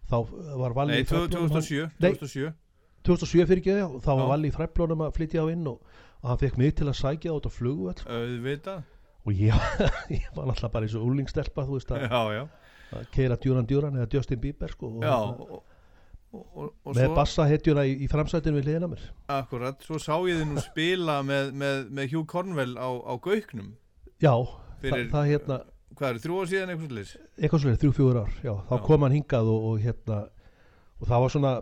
þá var Valli nei, í Fræflunum, hann- 2007 Nei. 2007 2007 fyrir ekki og þá var. Valli í fræflunum að flytja á inn og, og hann fekk mig til að sækja á þetta flugu auðvitað. Og ég, ég var náttúrulega bara eins og úlingstelpa þú veist að, Já, já, að keira Djúran Djúran eða Justin Bieber sko, og, já og, og, og, með svo, bassa hetjuna í, í framsætinu við hliðina á mér. Akkurat, svo sá ég þið nú spila með, með, með Hugh Cornwell á, á Gauknum. Já, Fyrir- það, það hérna hvað eru, þrjú ár síðan eitthvað slis? eitthvað svolítið, þrjú, fjögur ár já, þá Já. kom hann hingað og, og hérna og það var svona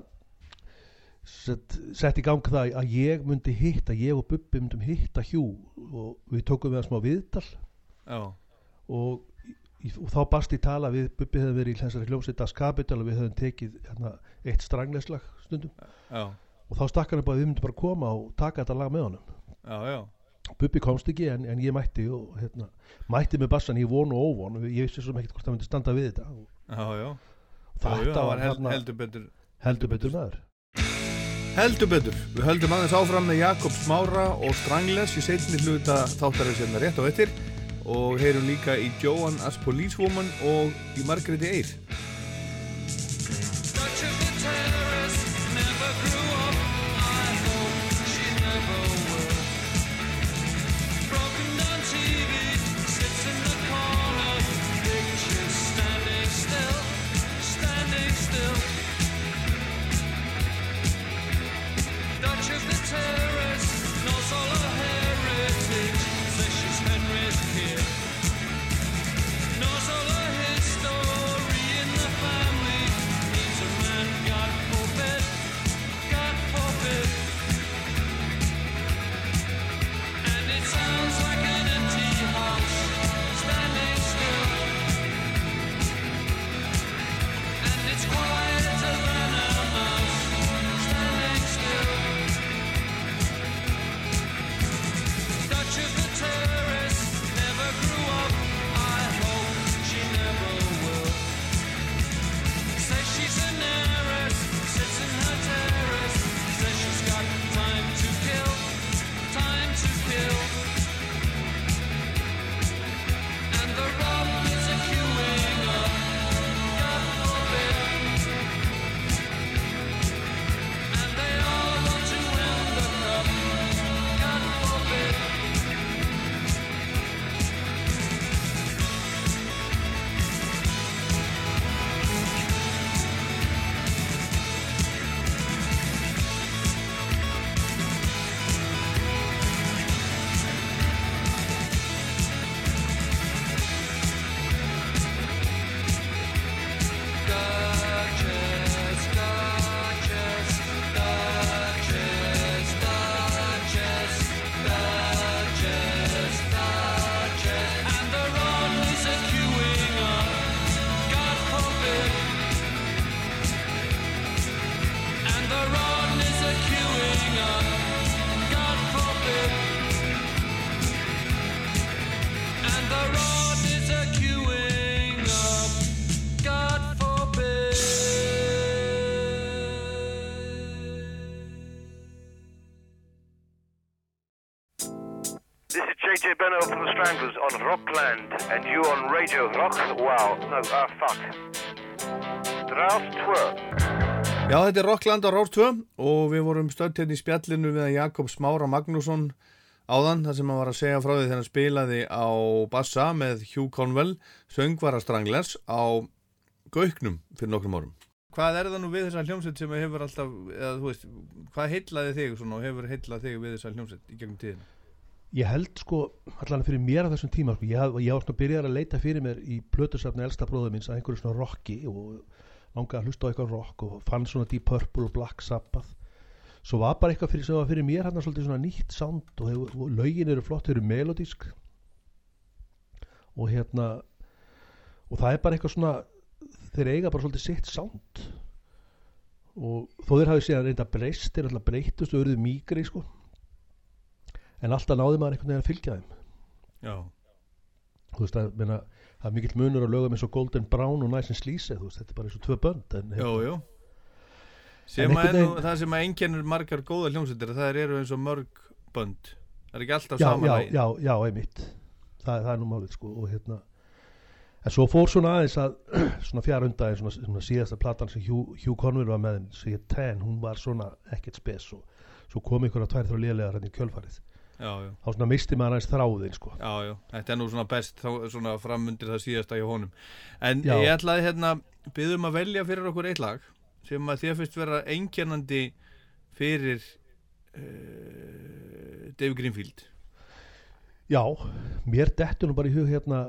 sett, sett í gang það að ég myndi hitta, ég og Bubbi myndum hitta Hjú og við tókum við að smá viðtal. Og, og þá bast í tala við Bubbi hefði verið í þessari hljómsveita Skapital og við hefðum tekið hérna, eitt strangleslag stundum. Já, og þá stakk hann upp að við myndum bara koma og taka þetta lag með honum. Já, já, Bubbi komst ekki en, en ég mætti og hérna, mætti með bassan í von og óvon. Ég vissi svo ekkert hvort það myndi standa við þetta. Og já, já. þetta það var hel, hérna, heldur betur heldur betur maður. Heldur betur, við höldum aðeins áfram með Jakob Smára og Strangles í seinni hluta þáttarins hérna rétt á eftir. Og heyrum líka í Joan as Policewoman og í Margréti Eir þetta er Rockland á 2 og við vorum stödd hérna í spjallinu við Jakob Smára Magnússon áðan þar sem hann var að segja frá því þegar hann spilaði á bassa með Hugh Conwell söngvara Stranglers á Gauknum fyrir nokkrum árum. Hvað er það nú við þessa hljómsveit sem hefur alltaf, eða þú veist, hvað heillaði þig svona og hefur heillaði þig við þessa hljómsveit í gegnum tíðina? ég held sko allan fyrir mér á þessum tíma sko, ég, ég var svona byrjar að leita fyrir mér í plötusafni elsta bróður minns að einhverju svona rocki og langaði að hlusta á eitthvað rock og fann svona Deep Purple og Black Sabbath. Svo var bara eitthvað fyrir sem var fyrir mér hann svolítið svona nýtt sound og, hefur, og lögin eru flott, þau eru melodísk og hérna og það er bara eitthvað svona þeir eiga bara svolítið sitt sound. Og þó þeir hafi síðan reynda breyst þeir alltaf breytust og auðvitað mýgri sko. En alltaf náði maður einhvern veginn að fylgja þeim. Já. þú veist að meina, það er mikill munur á lögum eins og Golden Brown og Nice and Sleazy þetta er bara eins og tvö bönd en, Jú, jú. En Sem að er nú það sem að einkennir margar góða hljómsveitir það eru eins og mörg bönd. Það er ekki alltaf já, sama já, já, já, einmitt það, það er nú málið sko og hérna en svo fór svona aðeins að svona fjara undan svona, svona síðasta platan sem Hugh, Hugh Conwell var með sem ég ten, hún var svona ekkert spes og svo kom ykkur að tvær þrjá lélegar hann í kjölfarið. Þá svona misti maður aðeins þráðin sko. Já, já, þetta er nú svona best þá, svona framundir það síðasta hjá honum. En Já. ég ætlaði hérna byggðum að velja fyrir okkur eitt lag sem að þér finnst vera einkennandi fyrir uh, Dave Greenfield. Já, mér dettur nú bara í hug hérna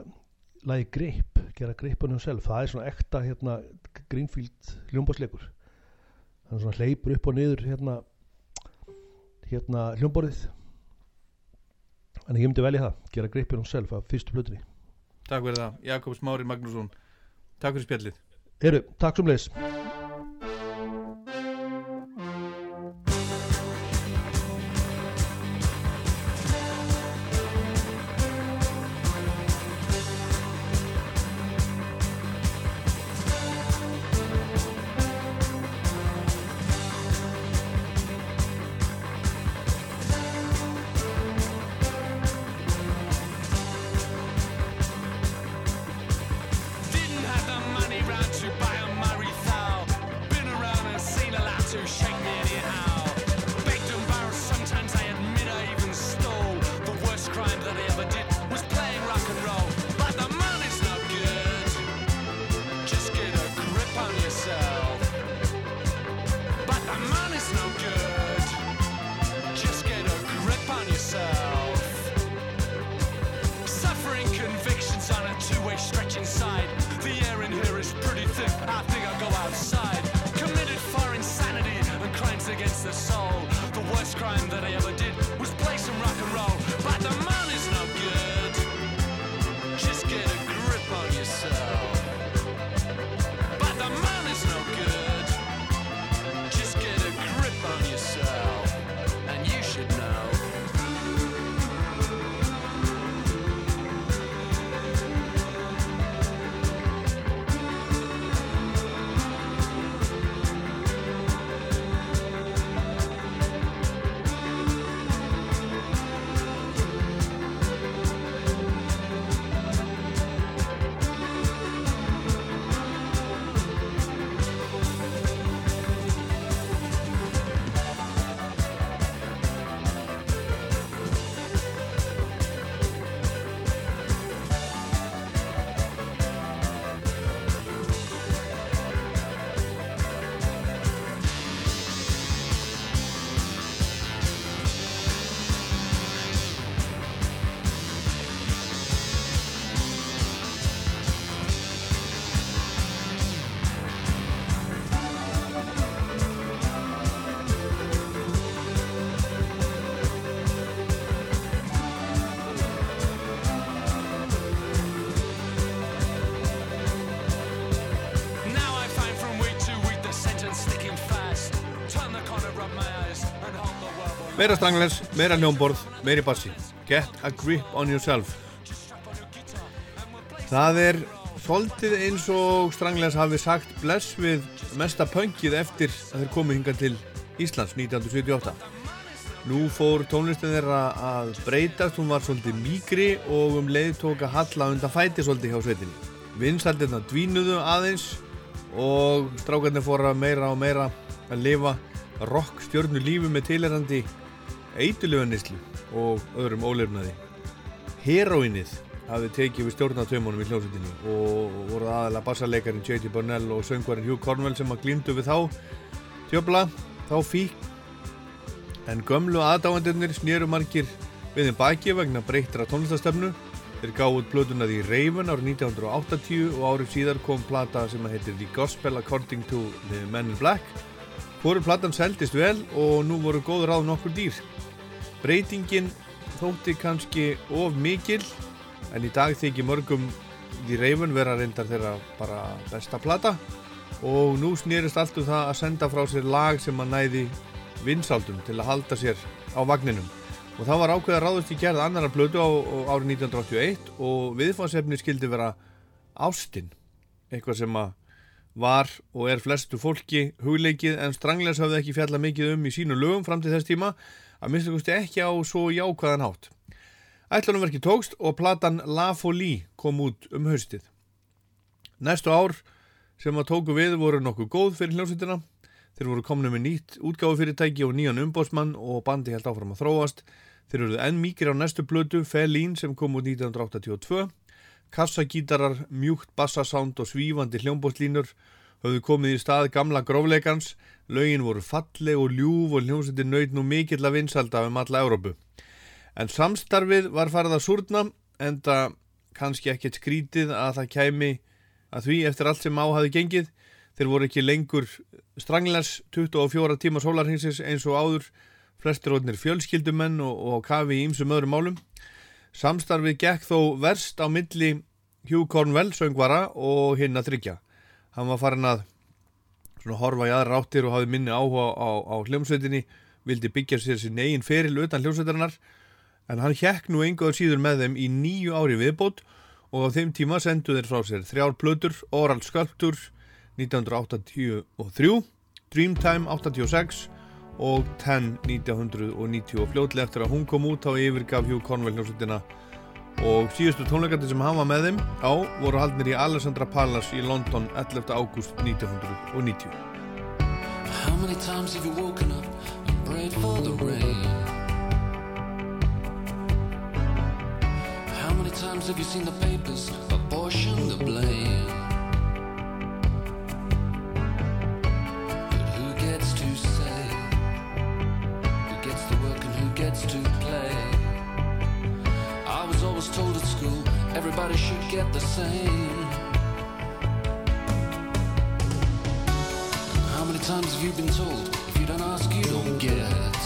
lagi Grip, gera Gripunum selv það er svona ekta hérna Greenfield hljómbásleikur er svona hleypur upp og niður hérna hérna hljómborðið en ég myndi velja það, gera Gripunum selv af fyrstu plötunni Takk fyrir það, Jakob Smári Magnússon. Takk fyrir spjallið. Eru, takk sem leis Meira stranglers, meira hljómborð, meiri bassi. Get a grip on yourself. Það er svolítið eins og stranglers hafi sagt bless við mesta pöngið eftir að þeir komu hinga til Íslands 1978. Nú fór tónlistin þeirra að breytast, hún var svolítið mýgri og um leið tók að halla undan fæti svolítið hjá sveitinni. Vinsaldirna dvínuðu aðeins og strákarnir fóra meira og meira að lifa rock stjörnu lífi með tilherandi eitulöfanislu og öðrum ólefnaði. Heroinnið hafði tekið við stjórnatömanum í hljómsveitinni og voru aðalega bassarleikarin J.T. Burnell og söngvarinn Hugh Cornwell sem að glýmdu við þá tjöfla, þá fík en gömlu aðdáendurnir snýru margir við þeim baki vegna breyttra tónlistastöfnu þeir gáðu plötuna því Raven árið 1980 og árið síðar kom plata sem að heitir The Gospel According to the Men in Black Hvoru platan seldist vel og nú voru góð ráð nokkur dýr Breytingin þótti kannski of mikil en í dag þykir mörgum því Raven vera reyndar þeirra bara besta plata. Og nú snýrist allt um það að senda frá sér lag sem að næði vinsaldum til að halda sér á vagninum. Og það var ákveð að ráðast í gerð annara blödu á, á árið 1981 og viðfáðsefni skildi vera Ástin. Eitthvað sem að var og er flestu fólki hugleikið en Stranglers hafði ekki fjalla mikið um í sínu lögum fram til þess tíma að minnstu kosti ekki á svo jákvæðan hátt Ætlunum verki tókst og platan La Folie kom út um haustið Næstu ár sem að tóku við voru nokkuð góð fyrir hljómsveitina Þeir voru komni með nýtt útgáðufyrirtæki og nýjan umbósmann og bandi held áfram að þróast. Þeir eruðu enn mikið á næstu blödu, Fellín sem kom út 1982. Kassagítarar, mjúkt bassasánd og svífandi hljómbóslínur höfðu komið í stað gamla grófleikans. Laugin voru falleg og ljúf og hljómsveitin nöyt nú mikill að vinsalda um alla Európu. En samstarfið var farið að súrna en það kannski ekkert skrítið að það kæmi að því eftir allt sem áhafi gengið. Þeir voru ekki lengur stranglers 24 tíma sólarhengsins eins og áður, flestir ótnir fjölskyldumenn og, og kafi í ymsum öðrum málum. Samstarfið gekk þó verst á milli Hugh Cornwell söngvara og hinn að þryggja. Hann var farin að svona, horfa í aðra áttir og hafi minni áhuga á, á hljómsveitinni, vildi byggja sér sín eigin feril utan hljómsveitarinnar, en hann hjekk nú einhverjum síður með þeim í nýju ári viðbót og á þeim tíma sendu þeir frá sér þrjár plötur, Oral Sculpture, 1983 Dreamtime 86 og Ten 1990 og fljóðlega eftir að hún kom út á yfirgaf Hugh Cornwell hljómsveitina og síðustu tónleikandi sem hann var með þeim á voru haldnir í Alessandra Palace í London 11. ágúst 1990 How many times have you woken up and prayed for the rain? How many times have you seen the papers apportion the blame? Everybody should get the same. How many times have you been told if you don't ask, you don't get?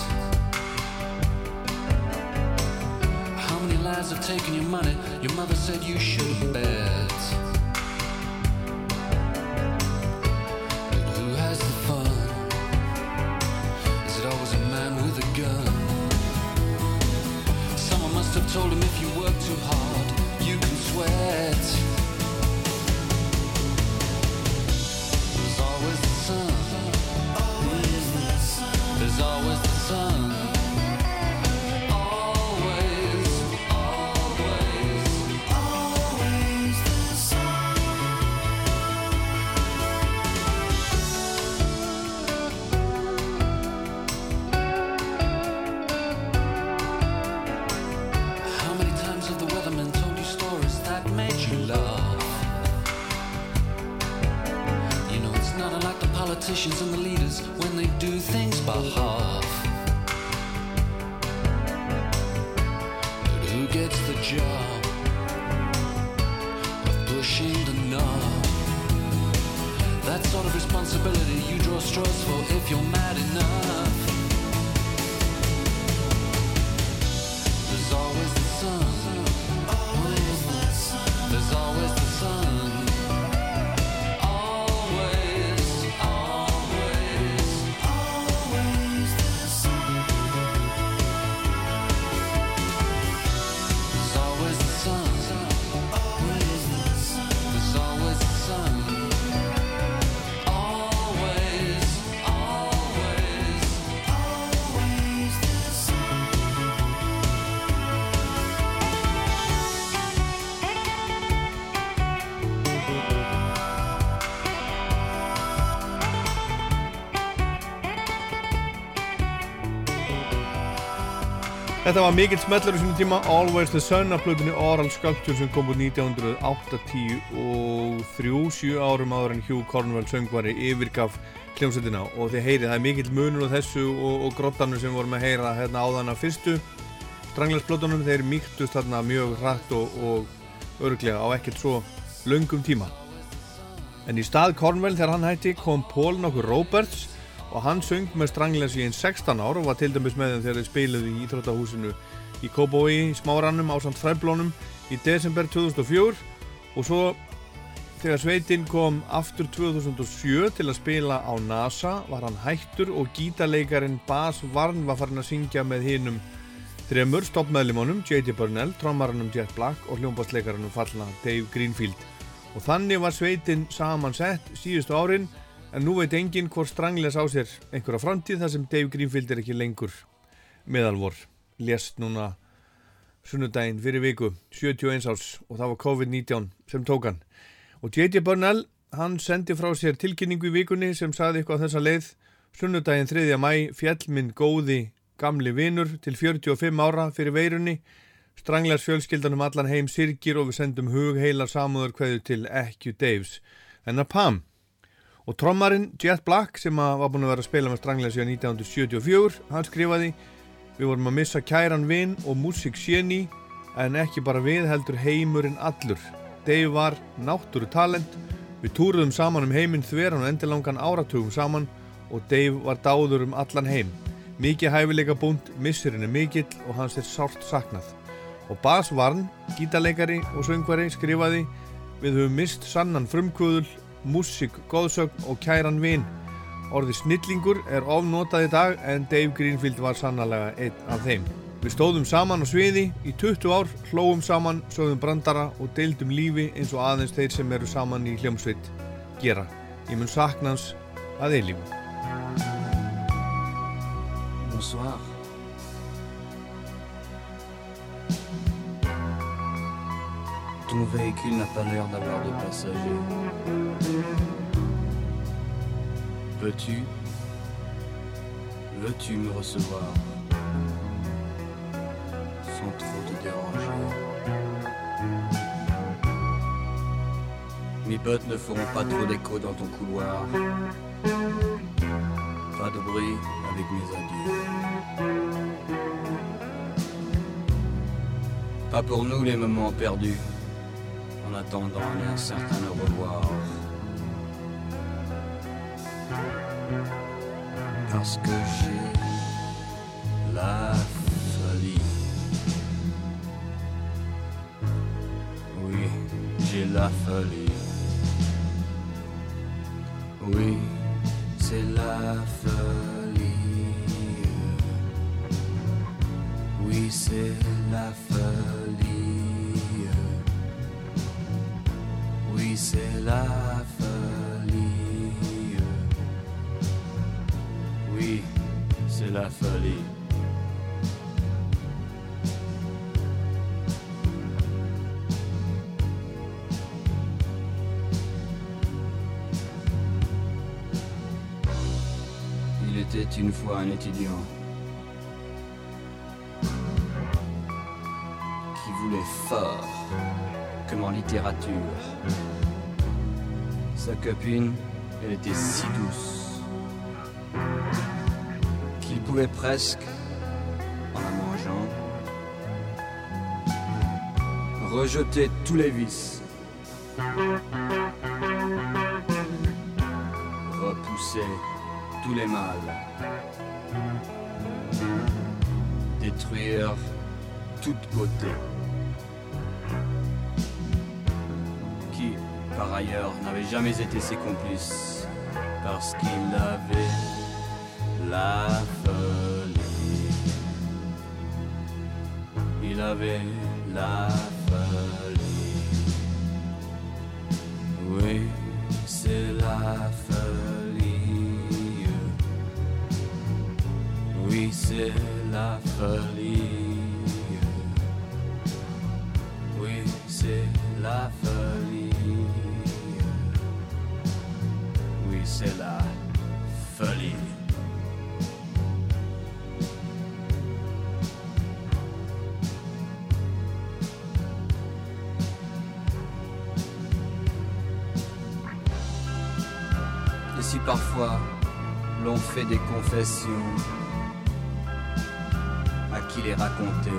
How many lies have taken your money? Your mother said you shouldn't bet. Þetta var mikill smellur í sínum tíma. Always the Sun af plötunni Oral Sculpture sem kom úr 1983 og þrjú, sjö árum áður en Hugh Cornwell söngvari yfirgaf hljómsveitina. Og þið heyrið það er mikill munur á þessu og, og grottanum sem vorum að heyra hérna áðan af fyrstu stranglarsplötunum þeir mýktust þarna mjög hrætt og, og örglega á ekkert svo löngum tíma. En í stað Cornwell þegar hann hætti kom Paul nokkur Roberts og hann söng með Stranglers í einn 16 ár og var til dæmis með þeim þegar þeir spiluði í Íþróttahúsinu í Kópói í smárannum á samt fræblónum í desember 2004 og svo þegar Sveitinn kom aftur 2007 til að spila á NASA var hann hættur og gítarleikarin Bas Varn var farin að syngja með hinnum þremur stoppmeðlimunum J.D. Burnell, trommarannum Jet Black og hljómbastleikarannum fallna Dave Greenfield og þannig var Sveitinn samansett síðustu árin En nú veit enginn hvort Strangles á sér einhverja framtíð þar sem Dave Greenfield er ekki lengur meðalvor. Lest núna sunnudaginn fyrir viku, 71 árs og það var COVID-19 sem tók hann. Og J.J. Burnell, hann sendi frá sér tilkynningu í vikunni sem saði eitthvað þessa leið. Sunnudaginn 3. mæ fjall minn góði gamli vinur til 45 ára fyrir veirunni. Stranglers fjölskyldanum allan heim sirkir og við sendum hug heilar samúður hverju til ekki Daves. En að Pam Og trommarinn Jet Black sem var búin að vera að spila með Strangler síðan 1974, hann skrifaði Við vorum að missa kæran vinn og músiksjeni en ekki bara við heldur heimurinn allur. Dave var náttúru talent, við túruðum saman um heiminn þveran og endilangan áratugum saman og Dave var dáður um allan heim. Mikið hæfileika búnd, missurinn er mikill og hans er sárt saknað. Og Bas Varn, gítarleikari og söngvari skrifaði Við höfum mist sannan frumkvöðul músík, góðsögn og kæran vin. Orði snillingur er ofnotað í dag en Dave Greenfield var sannlega einn af þeim. Við stóðum saman á sviði í 20 ár, hlóum saman, sögðum brandara og deildum lífi eins og aðeins þeir sem eru saman í hljómsveit gera. Ég mun sakna hans að eilífu. Bonsoir. Ton véhicule n'a pas l'air d'avoir de passagers. Peux-tu, veux-tu me recevoir? Sans trop te déranger Mes bottes ne feront pas trop d'écho dans ton couloir. Pas de bruit avec mes adieux. Pas pour nous les moments perdus en attendant un certain au revoir. Parce que j'ai la folie. Oui, j'ai la folie. Oui, c'est la folie. Oui, c'est la folie. La folie. Oui, c'est la folie. Il était une fois un étudiant qui voulait fort comme en littérature. Sa copine, elle était si douce qu'il pouvait presque, en la mangeant, rejeter tous les vices, repousser tous les mâles, détruire toute beauté. N'avait jamais été ses complices, parce qu'il avait la folie. Il avait la folie. Oui, c'est la folie. Oui, c'est la folie. c'est la folie. Et si parfois l'on fait des confessions, à qui les raconter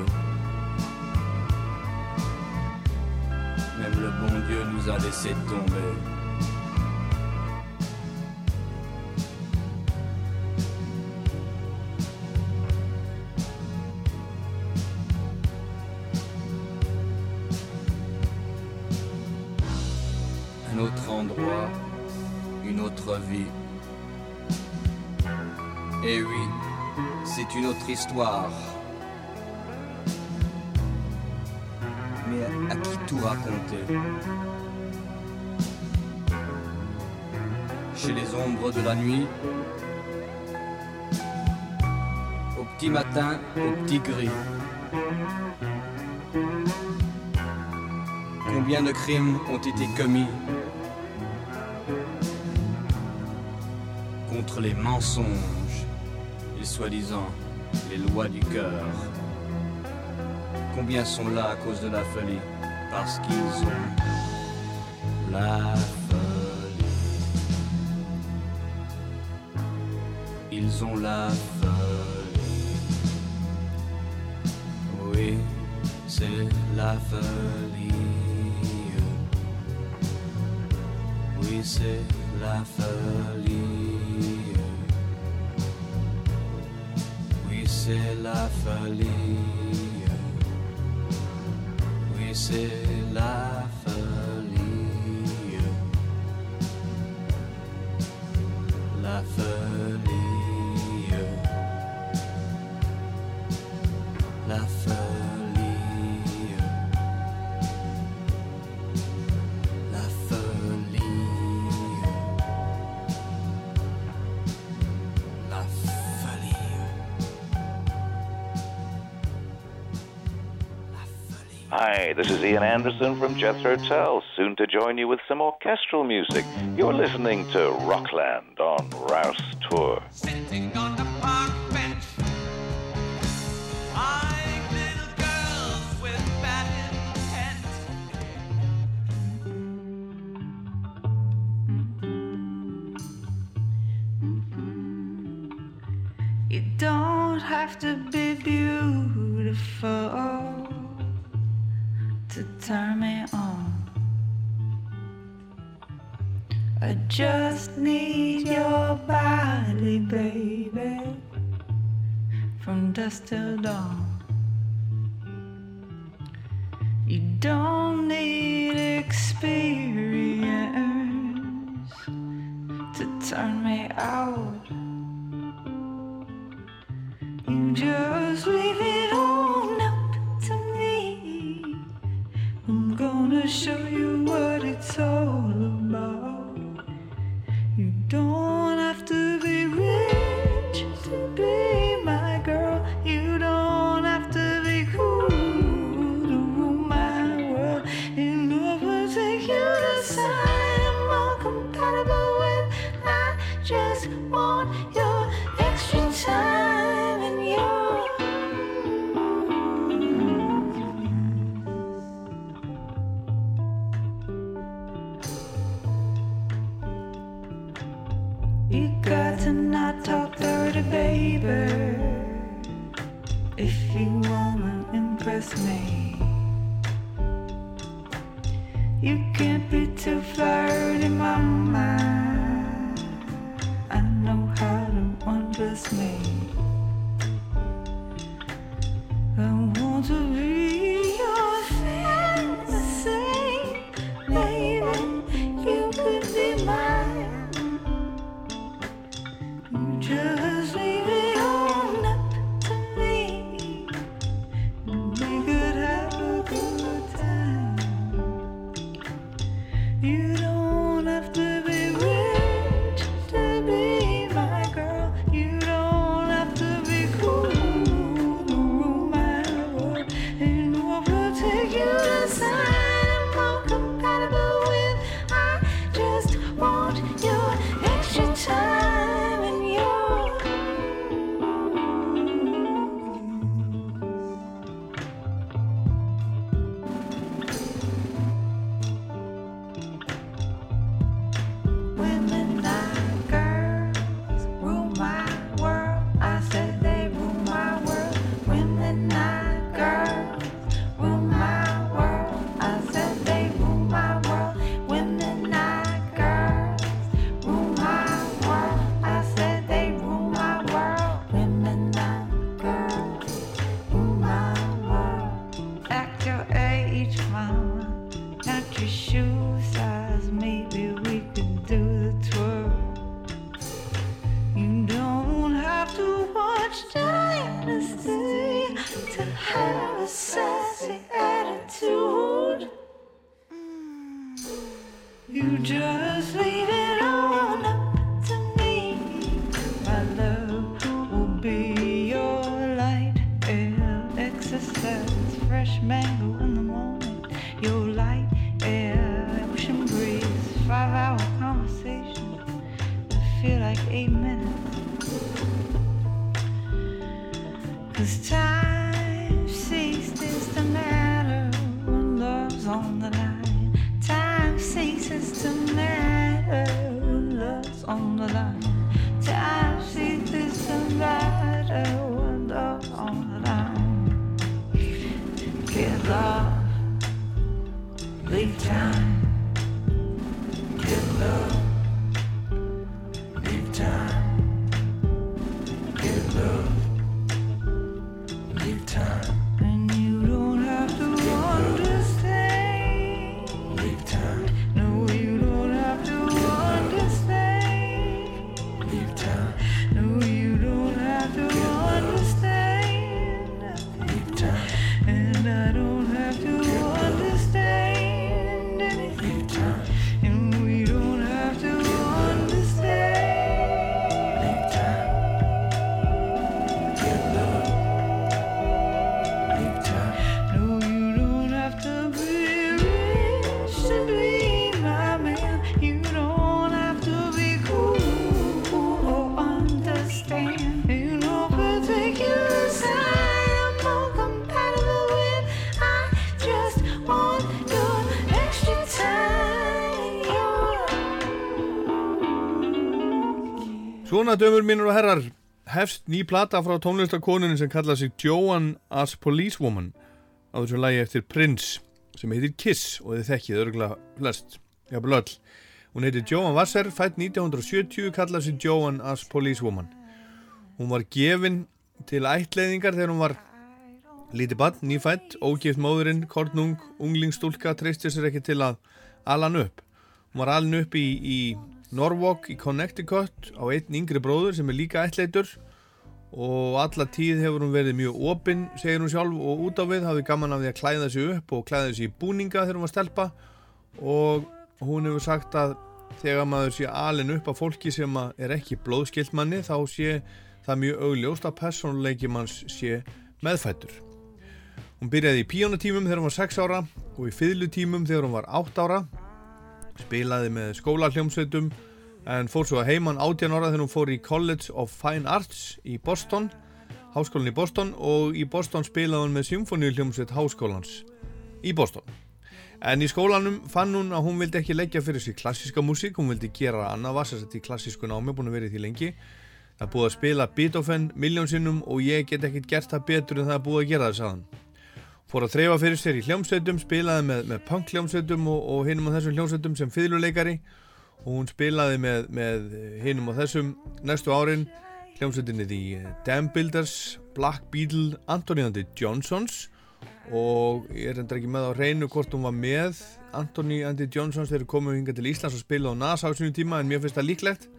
Même le bon Dieu nous a laissé tomber. notre histoire. Mais à qui tout raconter? Chez les ombres de la nuit, au petit matin, au petit gris. Combien de crimes ont été commis? Contre les mensonges, les soi-disant les lois du cœur. Combien sont là à cause de la folie? Parce qu'ils ont la folie. Ils ont la folie. Oui, c'est la folie. Oui, c'est This is Ian Anderson from Jethro Tull, soon to join you with some orchestral music. You're listening to Rockland on Rouse Tour. 감사합니다. Svona dömur mínur og herrar hefst ný plata frá tónlistakonunin sem kalla sig Joan as Policewoman á þessu lagi eftir Prince sem heitir Kiss og þið þekkið örgulega flest, jafnvel öll. Hún heitir Joan Wasser, fætt 1970 kalla sig Joan as Policewoman hún var gefin til ættleiðingar þegar hún var lítið barn, nýfætt, ógift móðurinn kornung, unglingstúlka treysti sér ekki til að ala hann upp. Hún var alin upp í, í Norwalk í Connecticut á einn yngri bróður sem er líka ættleitur og alla tíð hefur hún verið mjög opinn, segir hún sjálf og út á við hafði gaman af því að klæða sig upp og klæða sig í búninga þegar hún var stelpa. Og hún hefur sagt að þegar maður sé alin upp af fólki sem er ekki blóðskilt manni þá sé það mjög augljóst að persónuleiki manns sé meðfættur hún byrjaði í píjónatímum þegar hún var 6 ára og í fiðlutímum þegar hún var 8 ára spilaði með skólahljómsveitum en fór svo að heiman 18 ára þegar hún fór í College of Fine Arts í Boston háskólan í Boston og í Boston spilaði hún með symfóniuhljómsveit háskólans í Boston. En í skólanum fann hún að hún vildi ekki leggja fyrir sig klassíska músík hún vildi gera annað vassast í klassísku námi búin að vera í því lengi. Það búið að spila Beethoven miljónsinnum og ég get ekkert gert það betur en það búið að gera það sagðan fór að þreyfa fyrir sér í hljómsveitum spilaði með, með punk hljómsveitum og, og hinum á þessum hljómsveitum sem fiðluleikari. Og hún spilaði með, með hinum á þessum næstu árin. Hljómsveitinni The Dam Builders Black Beetle, Anthony and the Johnsons. Og ég er endur ekki með á reynu hvort hún var með Anthony and the Johnsons þegar komum hinga til Íslands og spila á NASA á sínum tíma en mér finnst það líklegt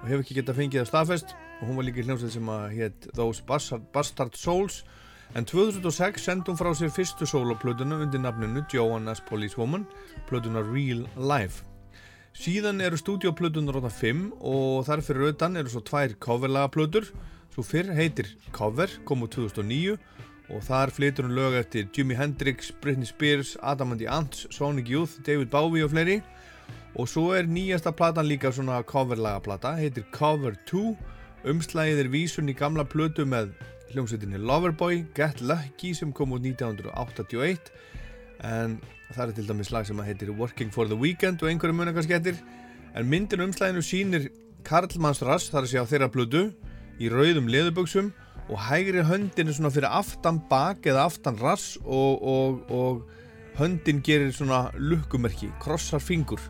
og hef ekki gett að fengið það staðfest. Og hún var líka í hljómsveit sem að hétt Those Bastard Souls En 2006 sendi hún frá sér fyrstu soloplötuna undir nafninu Joanna's Policewoman, plötuna Real Life. Síðan eru stúdioplötunar á það 5 og þar fyrir auðan eru svo tvær coverlaga plötur. Svo fyrr heitir Cover, kom úr 2009 og þar flytur hún lög eftir Jimi Hendrix, Britney Spears, Adam and the Ants, Sonic Youth, David Bowie og fleiri. Og svo er nýjasta platan líka svona coverlaga plata, heitir Cover 2. Umslægið er vísun í gamla plötu með hljómsveitinni Loverboy, Get Lucky sem kom út 1981 en það er til dæmis lag sem heitir Working for the Weekend og einhverju mun eitthvað skettir en myndin umslæðinu sýnir Karlmanns rass þar að sé á þeirra blödu í rauðum leðuböksum og hægri höndin er svona fyrir aftan bak eða aftan rass og, og, og höndin gerir svona lukkumerki, krossar fingur.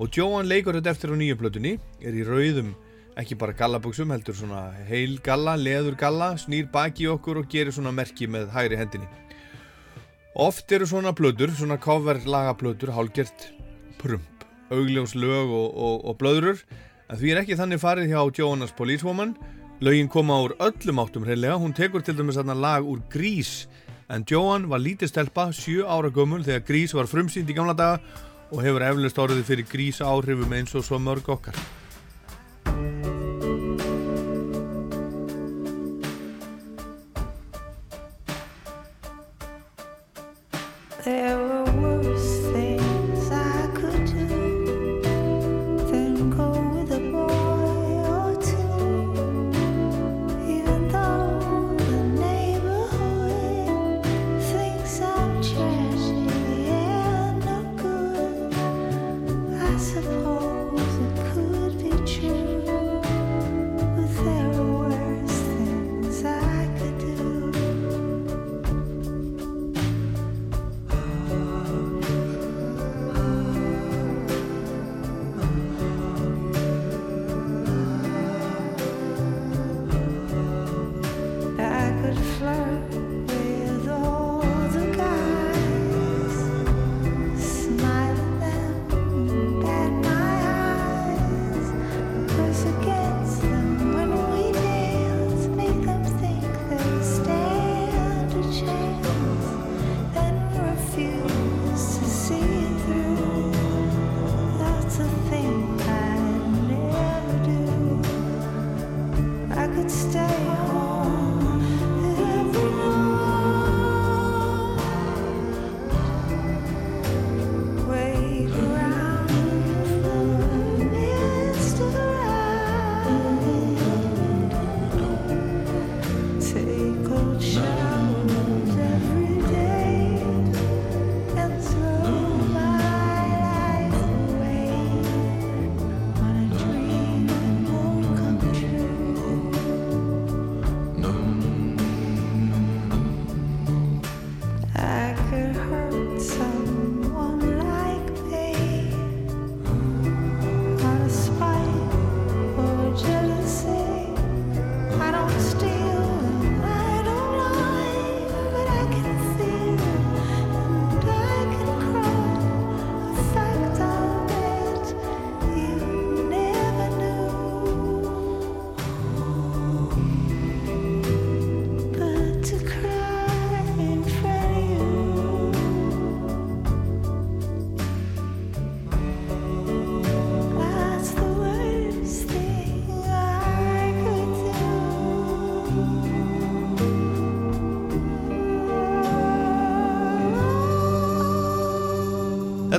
Og Joan leikur þetta eftir á nýju blötunni er í rauðum ekki bara gallabuxum, heldur svona heil galla, leður galla, snýr baki okkur og gerir svona merki með hægri hendinni. Oft eru svona blöður, svona cover lagablöður, hálgert prump, augljós lög og, og, og blöðrur, en því er ekki þannig farið hjá Joanna's Policewoman. Lögin koma úr öllum áttum hreinlega, hún tekur til dæmis þarna lag úr Grís, en Joan var lítið stelpa, 7 ára gömul þegar Grís var frumsýnd í gamla daga og hefur eflust orðið fyrir grísa áhrifum eins og svo mörg okkar.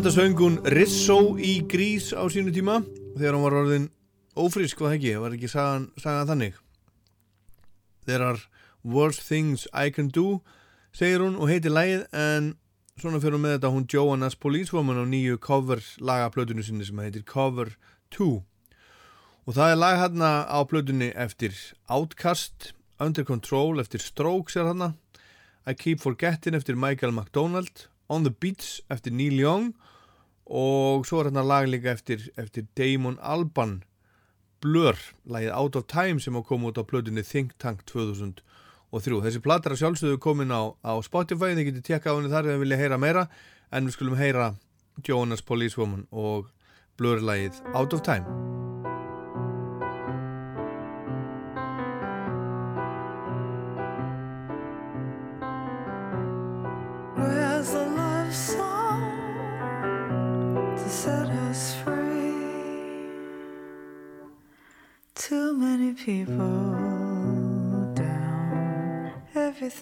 Þetta söng hún Rizzo í Grís á sínu tíma þegar hún var orðin ófrísk, hvað ekki, var ekki sagan, sagan þannig. There are worse things I can do, segir hún og heitir lægið en svona fyrir hún með þetta. Hún Joanna's Policewoman á nýju cover lagaplötunni sinni sem heitir Cover 2 og það er lag hérna á plötunni eftir Outcast, Under Control eftir Strokes er hérna I Keep Forgetting eftir Michael McDonald. On the Beach eftir Neil Young. og svo er hérna lag líka eftir, eftir Damon Alban Blur, lagið Out of Time sem á koma út á plötunni Think Tank 2003. Þessi platar að sjálfsögðu komin á, á Spotify, þið getur tekka á henni þar ef þið vilja heyra meira en við skulum heyra Jonas Policewoman og Blur lagið Out of Time.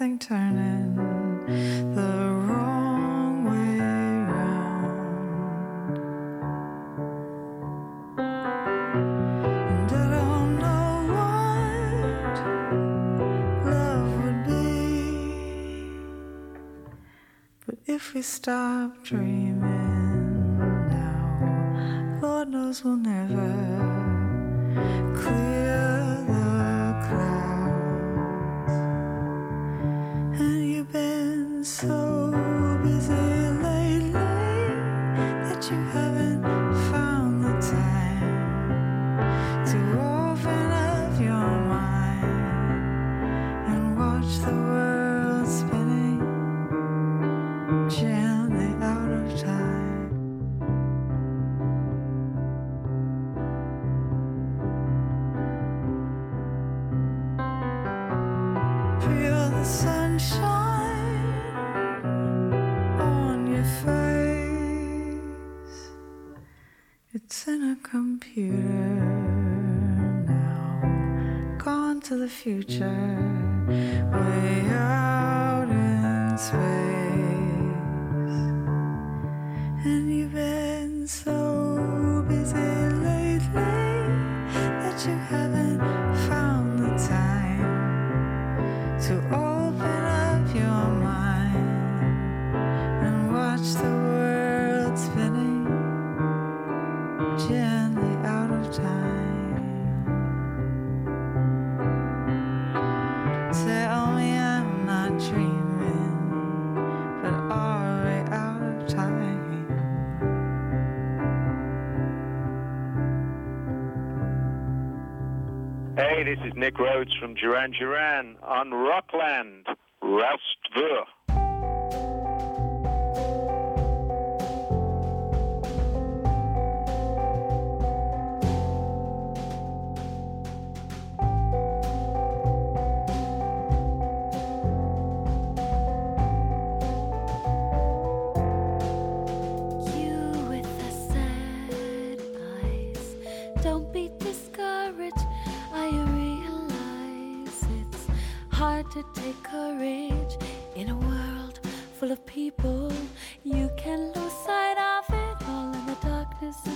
Everything turning the wrong way round. And I don't know what love would be. But if we stop dreaming Nick Rhodes from Duran Duran on Rockland,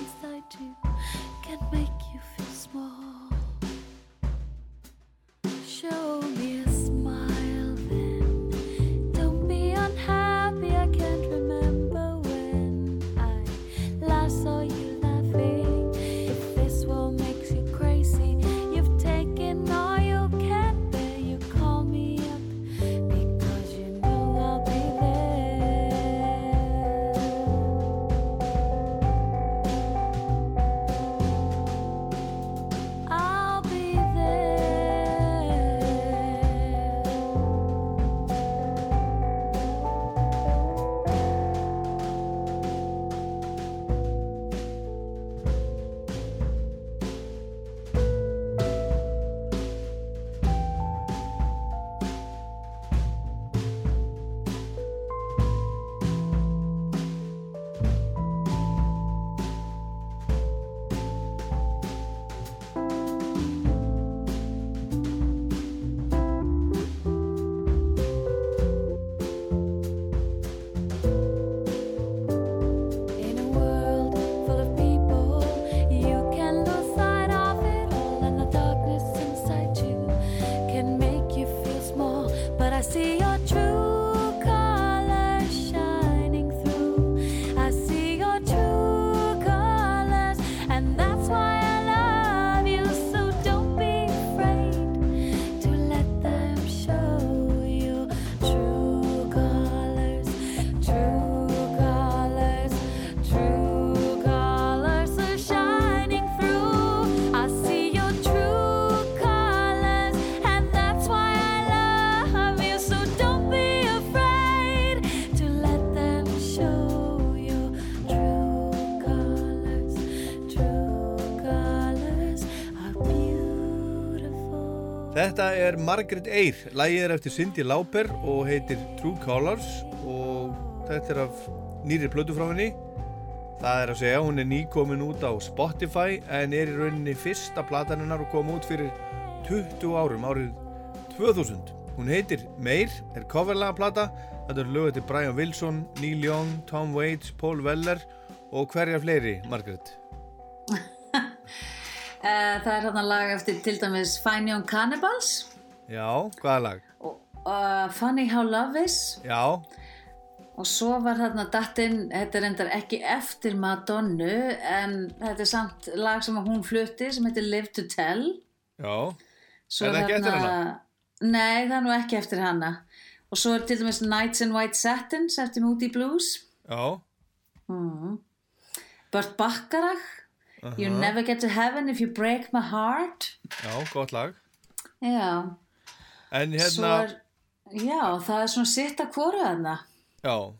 inside you can make Þetta er Margaret Eyre, lægið er eftir Cindy Lauper og heitir True Colors og þetta er af nýri plötu frá henni. Það er að segja, hún er nýkomin út á Spotify en er í rauninni fyrsta platan hennar og kom út fyrir 20 árum, árið 2000. Hún heitir Meir, er coverlaga plata, þetta er lög eftir Brian Wilson, Neil Young, Tom Waits, Paul Weller og hverja fleiri, Margaret? Eh, Það er hérna lag eftir til dæmis Fine Young Cannibals Já, hvaða lag? uh, Funny How Love Is Já, og svo var þarna dattinn, þetta er endar ekki eftir Madonnu en þetta er samt lag sem hún flutti sem heitir Live to Tell já. Svo Er það ekki eftir hana? Nei, það er nú ekki eftir hana og svo er til dæmis Nights in White Satins eftir Moody Blues Já. mm. Burt Bacharach You Aha. never get to heaven if you break my heart Já, gott lag. Já, En hérna, er Já, það er svona sitt að hvora þarna já,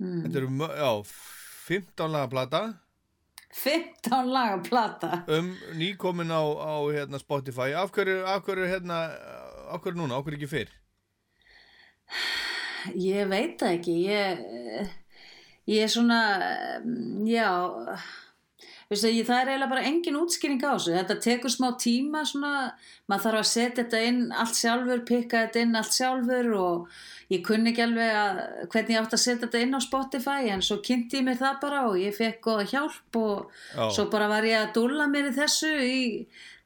Mm. þetta eru, já, 15 laga plata 15 laga plata um nýkomin á, á hérna, Spotify. Af hverju, af hverju, hérna, af hverju núna, af hverju ekki fyrr? Ég veit ekki ég, ég er svona já Veistu, ég, það er eiginlega bara engin útskýring á þessu þetta tekur smá tíma svona, maður þarf að setja þetta inn allt sjálfur, pikka þetta inn allt sjálfur og ég kunni ekki alveg að hvernig ég átt að setja þetta inn á Spotify en svo kynnti ég mér það bara og ég fekk góða hjálp og Já. svo bara var ég að dúlla mér í þessu í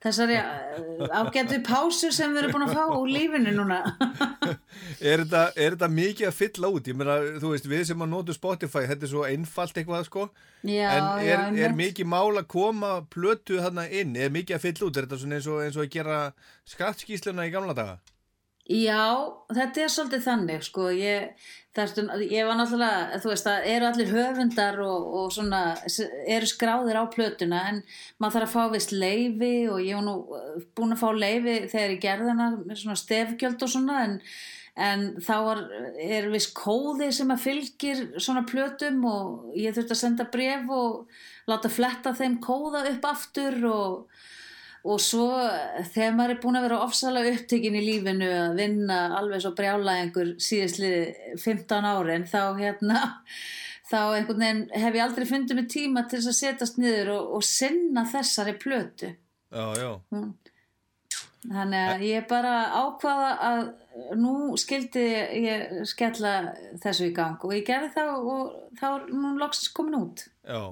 þessari uh, ágætu pásu sem við erum búin að fá úr lífinu núna Er þetta, er þetta mikið að fylla út? Ég meina, þú veist, við sem að notu Spotify, þetta er svo einfalt eitthvað, sko. Já, en já, er, er mikið mál að koma plötu þarna inn? Er mikið að fylla út? Er þetta svona eins og, eins og að gera skattskísluna í gamla daga? Já, þetta er svolítið þannig sko, ég, þarftu, ég var náttúrulega, þú veist, það eru allir höfundar og, og svona, eru skráðir á plötuna en maður þarf að fá vist leifi og ég var nú uh, búin að fá leifi þegar ég gerði hana með svona stefgjöld og svona en, en þá var, er vist kóði sem að fylgir svona plötum og ég þurfti að senda bref og láta fletta þeim kóða upp aftur og og svo þegar maður er búin að vera ofsalega upptekinn í lífinu að vinna alveg svo brjála einhver síðastlið 15 árin þá hérna þá einhvern veginn hef ég aldrei fundið mig tíma til þess að setjast niður og, og sinna þessari plötu. Já, já. Hún- þannig að ég bara ákvaða að nú skildi ég skella þessu í gang. Og ég gerði það og þá er nú loksins komin út. Já,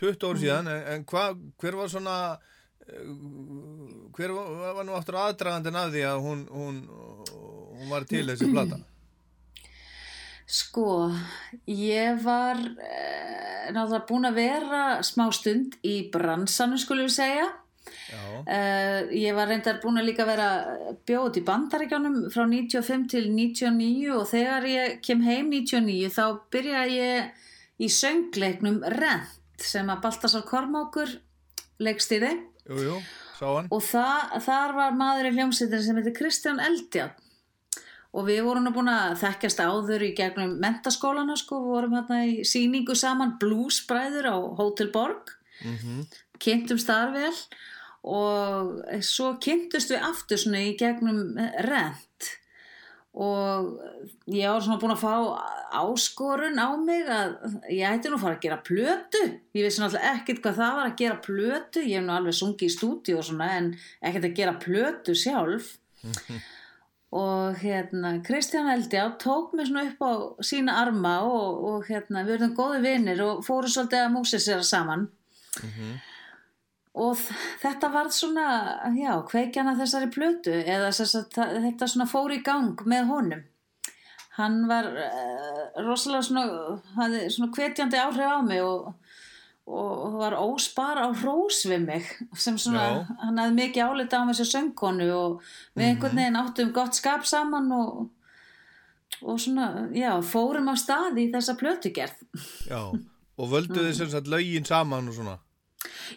20 ár síðan, en, en hva, hver var svona, hver var, nú aftur aðdragandinn af því að hún, hún, hún var til þessi plata? Sko, ég var uh, náttúrulega búin að vera smá stund í bransanum skulum við segja. Uh, ég var reyndar búin að líka vera bjóð í bandaríkjónum frá 95 til 99 og þegar ég kem heim 99 þá byrja ég í söngleiknum Rent sem að Baltasar Kormákur leikstýði Jú, jú, sá hann. og það, þar var maður í hljómsveitin sem heitir Kristján Eldjárn. Og við vorum nú búin að þekkjast áður í gegnum mentaskólana sko, við vorum hérna í síningu saman bluesbræður á Hotel Borg. Mhm. kynntumst þar vel. Og svo kynntust við aftur svona í gegnum rent og ég var svona búin að fá áskorun á mig að ég ætti nú að fara að gera plötu. Ég vissi náttúrulega ekkert hvað það var að gera plötu. Ég hef nú alveg sungið í stúdíu og svona en ekkert að gera plötu sjálf. Og hérna Kristján Eldjá tók mig svona upp á sína arma og, og hérna við erum góði vinnir og fórum svolítið að músið sér saman og þetta varð svona já, kveikjana þessari plötu eða þess þetta svona fór í gang með honum hann var uh, rosalega svona hafði svona hvetjandi áhrif á mig og, og var óspar á hrós við mig sem svona, Já. hann hafði mikið álita á mig sem söngkonu og við einhvern veginn áttum gott skap saman og og svona, já, fórum á stað í þessa plötugerð Já, og völdu þið sem sagt lögin saman og svona?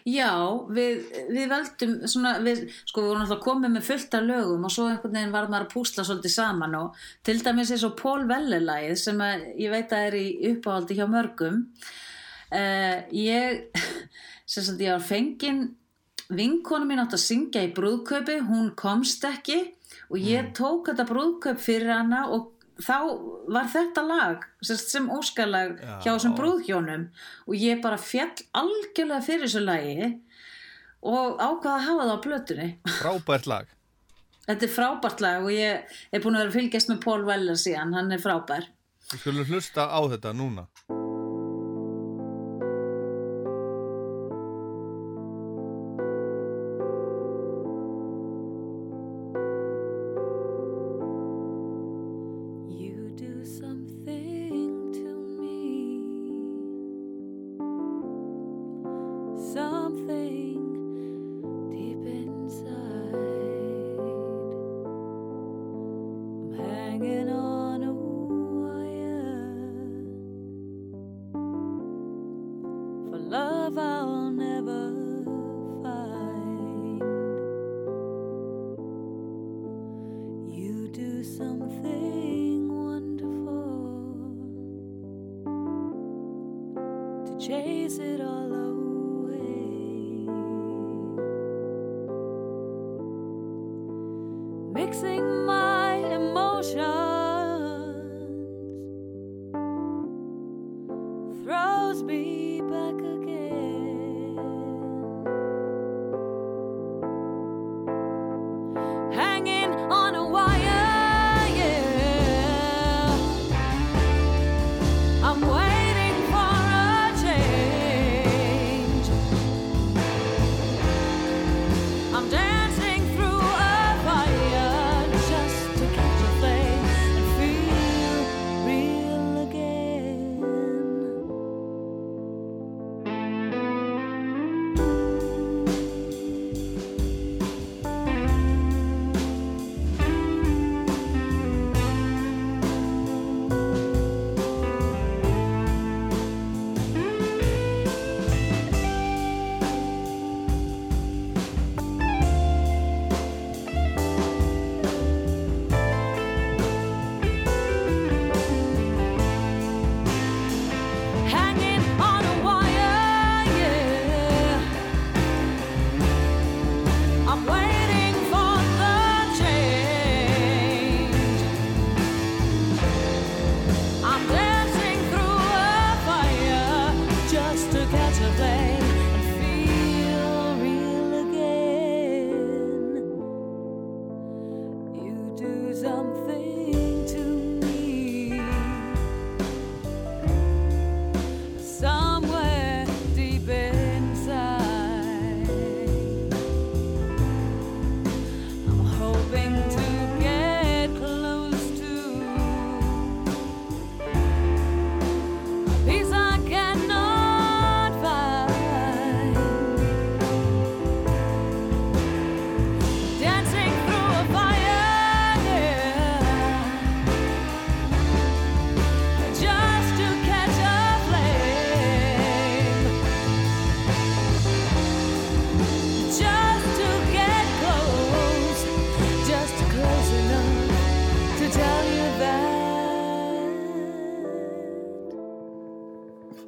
Já, við, við veldum svona, við, sko við vorum alltaf komið með fullt af lögum og svo einhvern veginn var maður að púsla svolítið saman og til dæmis eins og Paul Weller-lægið sem að, ég veit að er í uppáhaldi hjá mörgum uh, ég sem sagt ég var fengin vinkonu mín átt að syngja í brúðkaupi hún komst ekki og ég tók þetta brúðkaup fyrir hana og þá var þetta lag sem, óskalag Já. hjá þessum brúðhjónum og ég bara fjall algjörlega fyrir þessu lagi og ákvaða að hafa það á blötunni Frábært lag. þetta er frábært lag og ég er búin að vera fylgjast með Paul Weller síðan, hann er frábær Við skulum hlusta á þetta núna.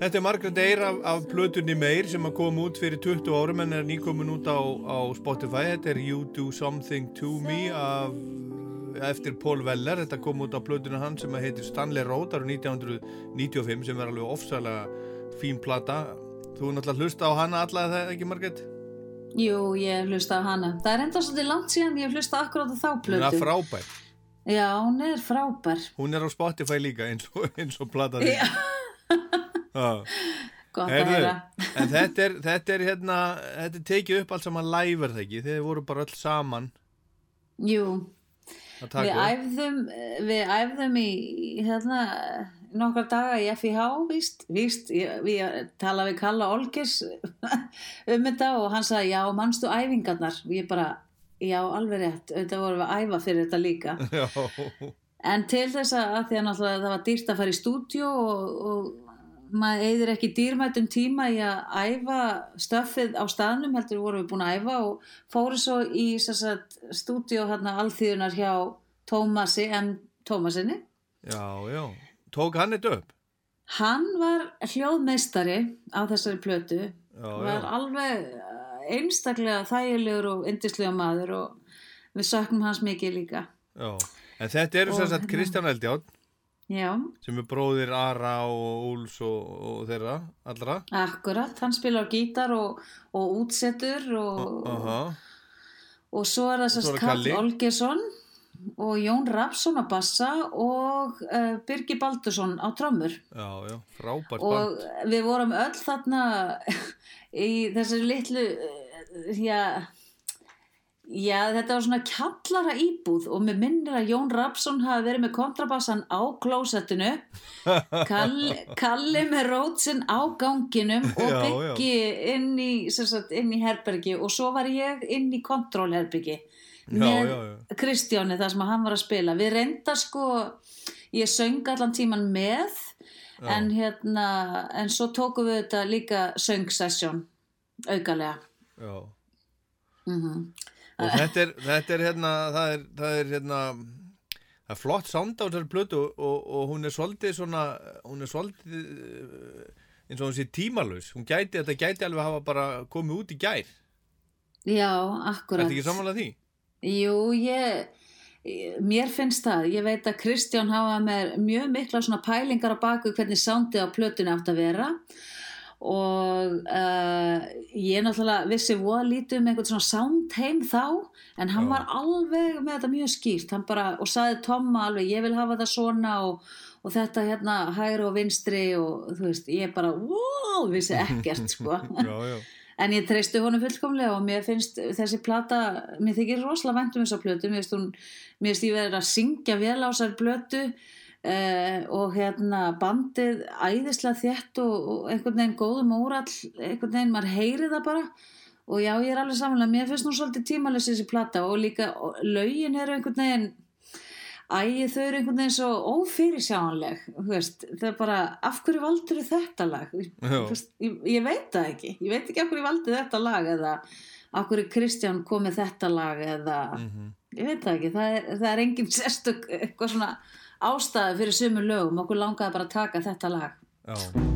Þetta er Margaret Eyre af, af plötunni Meir sem kom út fyrir 20 árum en er nýkomin út á, á Spotify. Þetta er You Do Something To Me af, eftir Paul Weller. Þetta kom út á plötunni hans sem heitir Stanley Road árið 1995 sem er alveg ofsalega fín plata. Þú er náttúrulega hlusta á hana alla það ekki Margaret? Jú, ég hef hlustað á hana. Það er enda svolítið langt síðan ég hef hlustað akkurát á þá Hún plötu. er frábær. Já, hún er frábær. Hún er á Spotify líka eins og, og plata því. Já. Gott að Heyrðu, heyra. En þetta er, þetta er hérna, þetta er tekið upp allt saman live er það ekki? Þeir voru bara öll saman Jú, að við æfðum, við æfðum í hérna nokkar daga í FIH, víst, víst, ég, við tala við Kalla Olgers um þetta og hann sagði, já, mannstu æfingarnar? Og ég bara, já, alveg rétt, þetta vorum við að æfa fyrir þetta líka. Já, En til þess að, að því að náttúrulega það var dýrt að fara í stúdíu og, og maður eigður ekki dýrmætum tíma í að æfa stöffið á staðnum, heldur vorum við búin að æfa og fóru svo í stúdíu hérna alþýðunar hjá Tómasi en Tómasinni. já, já. Tók hann þetta upp? Hann var hljóðmeistari á þessari plötu, Já, var já. alveg eh, einstaklega þægilegur og yndislega maður og við söknum hans mikið líka. Já. En þetta eru Og sem sagt hérna- Kristján Eldjárn Já, sem er bróðir Ara og Úls og, og þeirra, allra. akkurat, hann spilar á gítar og, og útsetur og, Aha. og svo er það Og sérst Karl. Olgersson og Jón Rapsson á bassa og uh, Birgir Baldursson á trommur Já, já, frábært og band. við vorum öll þarna í þessari litlu uh, já, já þetta var svona kjallara íbúð og mér minnir að Jón Rapsson hafi verið með kontrabassan á klósettinu Kalli, Kalli með rótsin á ganginum og Já, já. byggi inn í, sagt, inn í herbergi og svo var ég inn í kontrólherbergi Já, með já, já. Kristjáni þar sem hann var að spila við reynda sko ég söng allan tíman með Já. en hérna en svo tókum við þetta líka söngsessjón aukalega Já. mm Og þetta er, þetta er hérna, það er, það er hérna, það er flott sound á þessari plötu og, og, og hún er svolítið svona, hún er svolítið eh, eins og hún sé tímalus. Hún gæti, þetta gæti alveg hafa bara komið út í gær. já, Þetta akkurat ekki samanlega því? Jú, ég, mér finnst það, ég veit að Kristján hafa með mjög mikla svona pælingar á baku hvernig soundið á plötunni átt að vera og uh, ég náttúrulega vissi voða lítið um einhvern svona soundheim þá en hann Já. var alveg með þetta mjög skýrt bara, og saði Tomma alveg ég vil hafa það svona og, og þetta hérna hægri og vinstri og þú veist, ég bara, wow, vissi ekkert sko Já. En ég treysti honum fullkomlega og mér finnst þessi plata, mér þykir rosalega vænt um þessa plötu, mér finnst ég verið að syngja vel á þessar plötu uh, og hérna bandið æðislega þétt og, og einhvern veginn góðum órall, einhvern veginn maður heyri það bara og já ég er alveg samanlega, mér finnst nú svolítið tímalessi þessi plata og líka og lögin eru einhvern veginn Æ, þau eru einhvern veginn svo ófyrirsjánleg, það er bara, af hverju valdur þetta lag? Veist, Ég, ég veit það ekki, ég veit ekki af hverju valdi þetta lag eða af hverju Kristján kom með þetta lag eða, Mhm. ég veit það ekki, það er, það er engin sérstök eitthvað svona ástæði fyrir sömu lögum, okkur langaði bara að taka þetta lag. Já.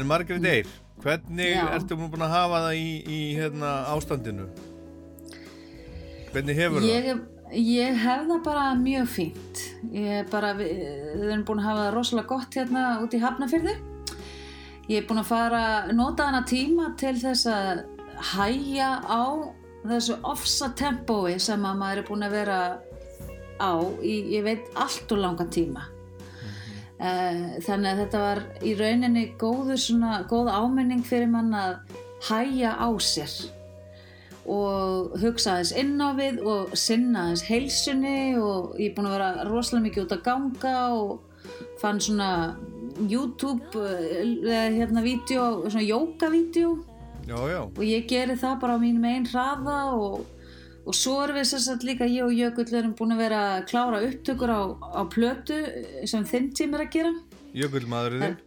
En Margrét Eyr, hvernig Já. ertu búin að hafa það í, í hérna, ástandinu? Hvernig hefur Ég, það? ég hef það bara mjög fínt. Ég bara, við, við erum búin að hafa það rosalega gott hérna út í Hafnafyrði. Ég er búin að fara, nota hana tíma til þess að hæja á þessu ofsa tempói sem að maður er búin að vera á í, ég veit, allt og langan tíma. Eh, Þannig að þetta var í rauninni góður svona, góð áminning fyrir mann að hæja á sér og hugsa aðeins inn á við og sinna aðeins heilsunni og ég er búin að vera rosalega mikið út að ganga og fann svona YouTube eða hérna vídeo, svona já. og ég geri það bara á mínum einn hraða og, og svo erum við sér satt líka ég og Jökull erum búin að vera að klára upptökur á, á plötu sem þinn tím er að gera. Jökull maðurinn þinn,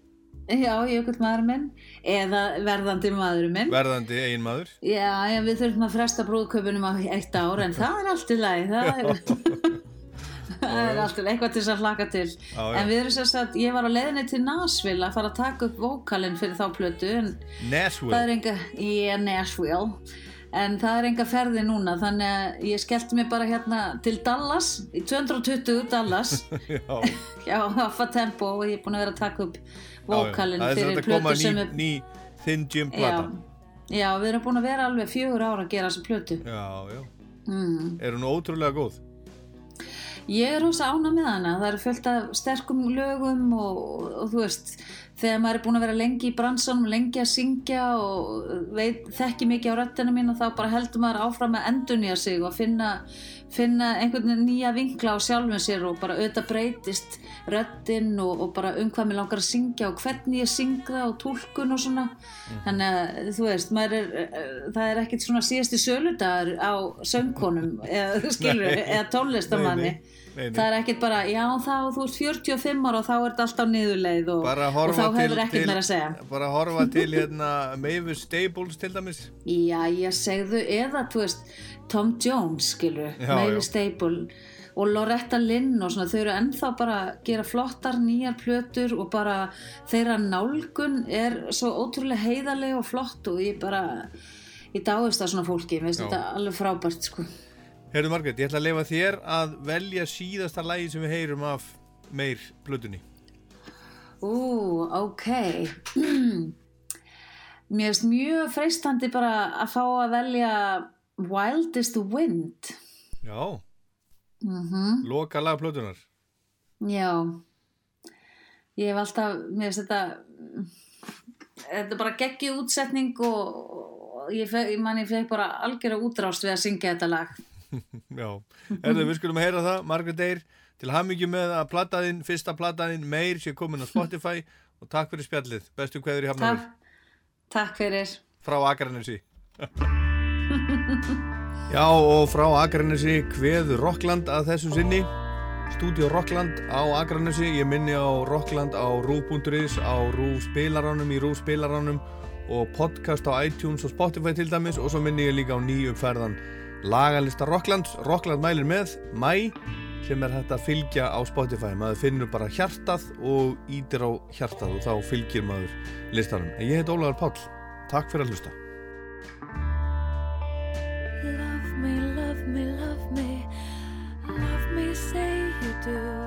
Já, Jökull maður minn. Eða verðandi maður minn. Verðandi eigin maður. Já, já, við þurfum að fresta brúðköpunum á eitt ár en það er allt í lagi það er, það er allt í lagi, eitthvað til þess að hlaka til. Já, já. en við erum sér að ég var á leiðinni til Nashville að fara að taka upp vókalinn fyrir þá plötu Nashville. það er enga, ég er Nashville en það er enga ferði núna þannig að ég skellti mig bara hérna til Dallas, í 220 Dallas já, já, haffa tempo og ég er búin að vera að taka upp er fyrir plötu ný, sem er ný Thin Jim já, plata. já, við erum búin að vera alveg fjögur ára að gera þessa plötu Já, já. mm. Er hún ótrúlega góð? Ég er rosa ána með hana, það eru fullt af sterkum lögum og, og þú veist, þegar maður er búin að vera lengi í bransanum, lengi að syngja og veit, þekki mikið á röddina mín og þá bara heldur maður áfram að endunja sig og finna, finna einhvern veginn nýja vinkla á sjálfum sér og bara auðvitað breytist röddinn og, og bara um hvað mér langar að syngja og hvernig ég syngja og túlkun og svona. Þannig að þú veist, er, eh, það er ekkert svona síðasti söludagur á söngkonum eða, skilur, eða tónlistamanni. Nei, nei. Nei, nei. Það er ekkert bara, já þá þú ert 45 ára og þá ert alltaf niðurleið og, og þá hefur ekkert meira að segja. bara horfa til hérna Mavis Staples til dæmis. Já, ég segðu eða, þú veist, Tom Jones, skilur, Já, Mavis já. Staple og Loretta Lynn og svona, þau eru ennþá bara að gera flottar nýjar plötur og bara þeirra nálgun er svo ótrúlega heiðarlega og flott og ég bara, ég dáist það svona fólki, mér finnst þetta alveg frábært, sko. Heyrðu Margrét, ég ætla að leifa þér að velja síðasta lagi sem við heyrum af meir plötunni. Ú, ok. Mér finnst mjög freistandi bara að fá að velja Wild is the Wind. Já, Mm loka lag plötunar. Já. Ég hef alltaf, mér finnst þetta, þetta er bara geggju útsetning og, ég, ég man ég fekk bara algjöra útrást við að syngja þetta lag. Já, Herðu, við skulum að heyra það, Margrét Eyr, til hamingju með að plataðinn, fyrsta plataðinn, meir sé komin á Spotify. Og takk fyrir spjallið, bestu kveður í Hafnarfjörð Takk, takk fyrir. frá Akranesi. Já, og frá Akranesi kveður Rockland að þessu sinni, Stúdíó Rockland á Akranesi, ég minni á Rockland á rúf.is, á rúf spilaránum, í rúf spilaránum og podcast á iTunes og Spotify til dæmis. Og svo minni ég líka á nýjumferðan lagalista Rocklands, Rockland mælir með mæ sem er hægt að fylgja á Spotify, maður finnur bara hjartað og ítir á hjartað og þá fylgir maður listanum. En ég heit Ólaður Páll, takk fyrir að hlusta. Love me, love me, love me, love me, say you do.